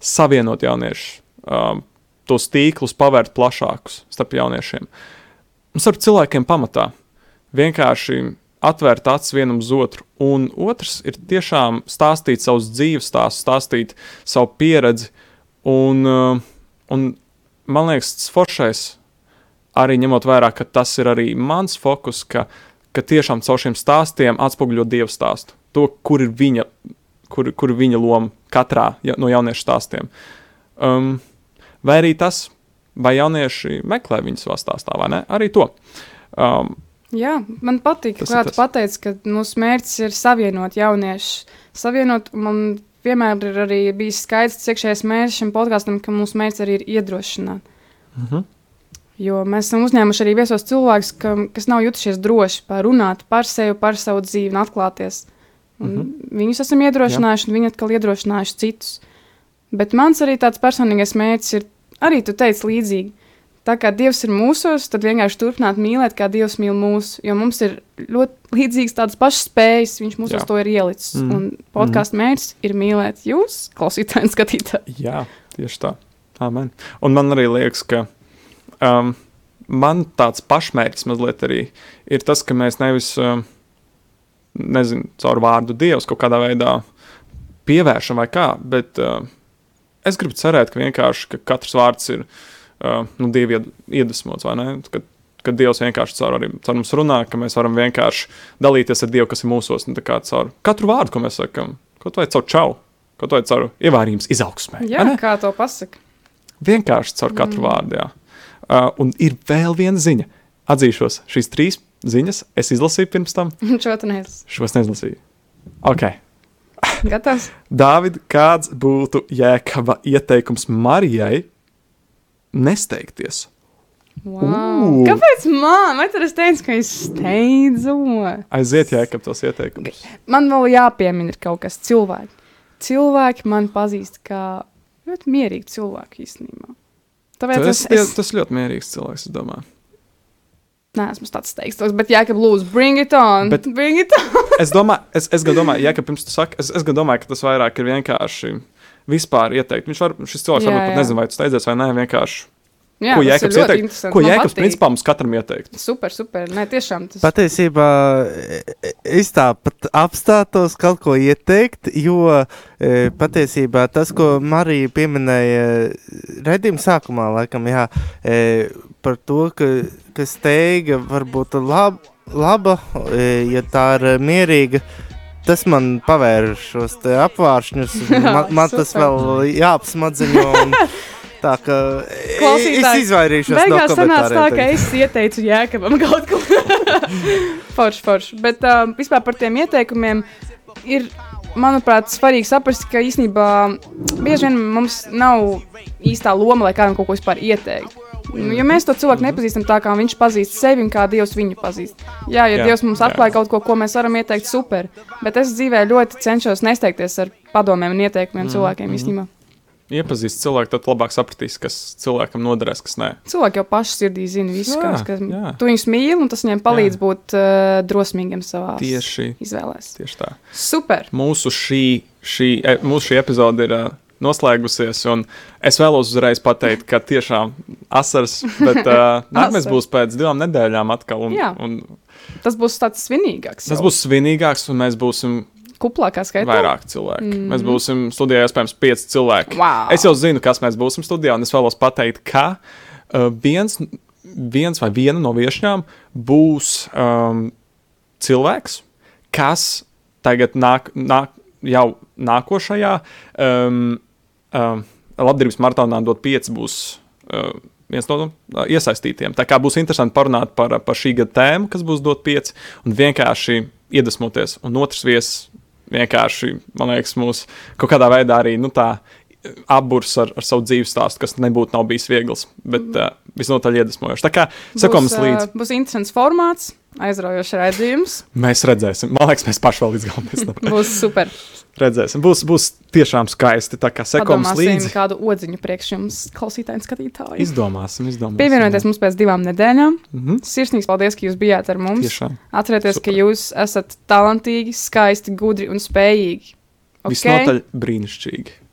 savienot jauniešus, um, tos tīklus pavērt plašākus starp jauniešiem. Un starp cilvēkiem pamatā vienkārši atvērt acis vienam uz otru. Un otrs ir tiešām stāstīt savus dzīves stāstus, stāstīt savu pieredzi. Un, uh, un man liekas, tas foršais, arī ņemot vērā, ka tas ir arī mans fokus, ka, ka tiešām caur šiem stāstiem atspoguļo dievu stāstu. To, kur ir viņa, kur, kur ir viņa loma katrā ja, no jauniešu stāstiem. Um, vai arī tas, vai jaunieši meklē viņu savā stāstā, vai ne? Arī to. Um, Jā, man patīk, ir tu pateici, ka mūsu mērķis ir savienot jauniešus. Savienot, man vienmēr ir arī bijis skaidrs, cik iekšējais mērķis šim podkāstam, ka mūsu mērķis arī ir iedrošināt. Mhm. Jo mēs esam uzņēmuši arī viesos cilvēkus, ka, kas nav jutušies droši parunāt par sevi, par savu dzīvi un atklāties. Un mm -hmm. Viņus esam iedrošinājuši, un viņi atkal iedrošinājuši citus. Bet mans arī tāds personīgais mērķis ir, arī tu teici līdzīgi, tā kā Dievs ir mūsos, tad vienkārši turpināt mīlēt, kā Dievs mīl mūs. Jo mums ir ļoti līdzīgas tādas pašas spējas, Viņš mūsos Jā. to ir ielicis. Mm. Mm. Un podkāstu mērķis ir mīlēt jūs, klausītāji un skatītāji. Jā, tieši tā. Amen. Un man arī liekas, ka um, man tāds pašmērķis mazliet arī ir tas, ka mēs nevis, um, nezinu, caur vārdu Dievs kaut kādā veidā pievēršam vai kā, bet uh, es gribu cerēt, ka vienkārši ka katrs vārds ir uh, nu, Dieva ied- iedvesmots, vai ne? Kad, kad Dievs vienkārši caur, arī, caur mums runā, ka mēs varam vienkārši dalīties ar Dievu, kas ir mūsos, kā caur katru vārdu, ko mēs sakam, kaut vai caur čau, kaut vai caur ievārījums izaugsmē. Jā, kā to pasaka. Vienkārši caur katru mm. vārdu. Jā. Uh, un ir vēl viena ziņa. Atzīšos, šīs trīs ziņas es izlasīju pirms tam. Šo tu neesi. Šos neizlasīju. Ok. Gatavs? Dāvid, kāds būtu jēkaba ieteikums Marijai nesteigties? Wow. Ū. Kāpēc man? Vai tur es teicu, ka es steidzu? Aiziet, jēkab tos ieteikumus. Man vēl jāpiemina kaut kas cilvēki. Cilvēki man pazīst kā ļoti mierīgi cilvēki īstenībā. Tāpēc Tas, es... es tas ļoti mierīgs cilvēks, es domāju. Neesmu tāds steigts, bet jā, ka lūdzu, bring it on. Bet-. Bring it on. Es domāju, es, es gan domāju, ja, ka pirms tu saki, es, es gan domāju, ka tas vairāk ir vienkārši vispār ieteikt. Viņš var, šis cilvēks Jā, varbūt pat nezina, vai tu steidzies vai nē, vienkārši. Jā, ko jēkabs ieteikt? Ko jēkabs principā mums katram ieteikt? Super, super. Nē, tiešām tas Patiesībā e, e, es tāpat apstātos kaut ko ieteikt, jo e, patiesībā tas, ko Marija pieminēja redzījuma sākumā, laikam, jā, par to, ka, ka steiga var būt lab, laba, e, ja tā ir mierīga. Tas man pavēra šos te apvāršņus. Man, man tas vēl jāapsmadziņo. un Tā kā e, es izvairīšos Beigās no sanāca tā, ka es ieteicu jēkabam kaut ko. forši, forši. Bet um, vispār par tiem ieteikumiem ir, manuprāt, svarīgi saprast, ka īstenībā bieži vien mums nav īstā loma, lai kādam kaut ko vispār ieteikt. Nu, Ja mēs to cilvēku nepazīstam tā, kā viņš pazīst sevi un kā Dievs viņu pazīst. Jā, ja Jā, Dievs mums atklāja kaut ko, ko mēs varam ieteikt, super. Bet es dzīvē ļoti cenšos nesteigties ar padomiem un ieteikumiem mm, cilvēkiem mhm. īstenībā. Iepazīst cilvēku, tad labāk sapratīs, kas cilvēkam noderēs, kas nē. Cilvēki jau paši sirdī zina visu, Jā, kas, kas jā. tu viņus mīli, un tas viņiem palīdz Jā. būt uh, drosmīgiem savā Tieši, izvēlēs. tieši tā. Super! Mūsu šī, šī, e, mūsu šī epizode ir uh, noslēgusies, un es vēlos uzreiz pateikt, ka tiešām asars, bet uh, nākamais būs pēc divām nedēļām atkal. Un, Jā. un Tas būs tāds svinīgāks. tas jau. būs svinīgāks, un mēs būsim kuplākā skaitā. vairāk cilvēki. Mm. Mēs būsim studijā, iespējams, pieci cilvēki. Wow. Es jau zinu, kas mēs būsim studijā, un es vēlos pateikt, ka uh, viens, viens vai viena no viesņām būs um, cilvēks, kas tagad nāk, nāk jau nākošajā um, um, labdarības maratonā dot pieci būs. Uh, Viens no uh, iesaistītiem. Tā kā būs interesanti parunāt par, par šī gada tēmu, kas būs dot pieci, un vienkārši iedvesmoties. Un otrs viesis vienkārši, man liekas, mūs kaut kādā veidā arī nu, apburs ar, ar savu dzīves stāstu, kas nebūtu nav bijis viegls, bet uh, visnotaļ iedvesmojošs. Tā kā sekojam Būs, līdzi. ā, Būs interesants formāts, aizraujošs redzējums. Mēs redzēsim. Man liekas, mēs paši vēl līdz galam nezinām. Būs super. redzēsim. Būs, būs tiešām skaisti. Tā kā sekojam līdzi. kādu odziņu priekš jums, klausītāji un skatītāji. Izdomāsim, izdomāsim. Pievienojieties mums pēc divām nedēļām. Mm -hmm. Sirsnīgs paldies, ka jūs bijāt ar mums. Tiešām. Atcerieties, Super. ka jūs esat talantīgi, skaisti, gudri un spējīgi. Okay. Visnotaļ brīnišķīgi.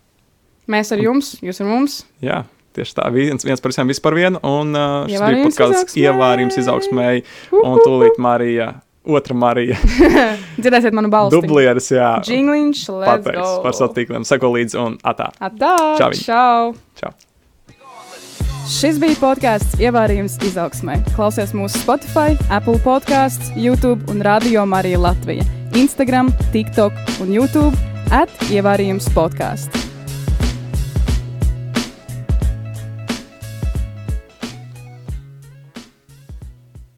Mēs ar jums, jūs ar mums. Jā. Tieši tā, viens, viens par visiem, viss par vienu. Un uh, šis bija kaut kāds ievārījums izaugsmēji. Un tūlīt Marija, otra Marija, Dzirdēsiet manu balsi. dublieris, jā, Jingliņš, let's pateiks go. par satīkliem. Seko līdzi un atā. Atā, Čau. čau. Čau. Šis bija podkāsts Ievārījums izaugsmē. Klausies mūsu Spotify, Apple podkāsts, YouTube un Radio Marija Latvija. Instagram, TikTok un YouTube at Ievārījums podkāsts.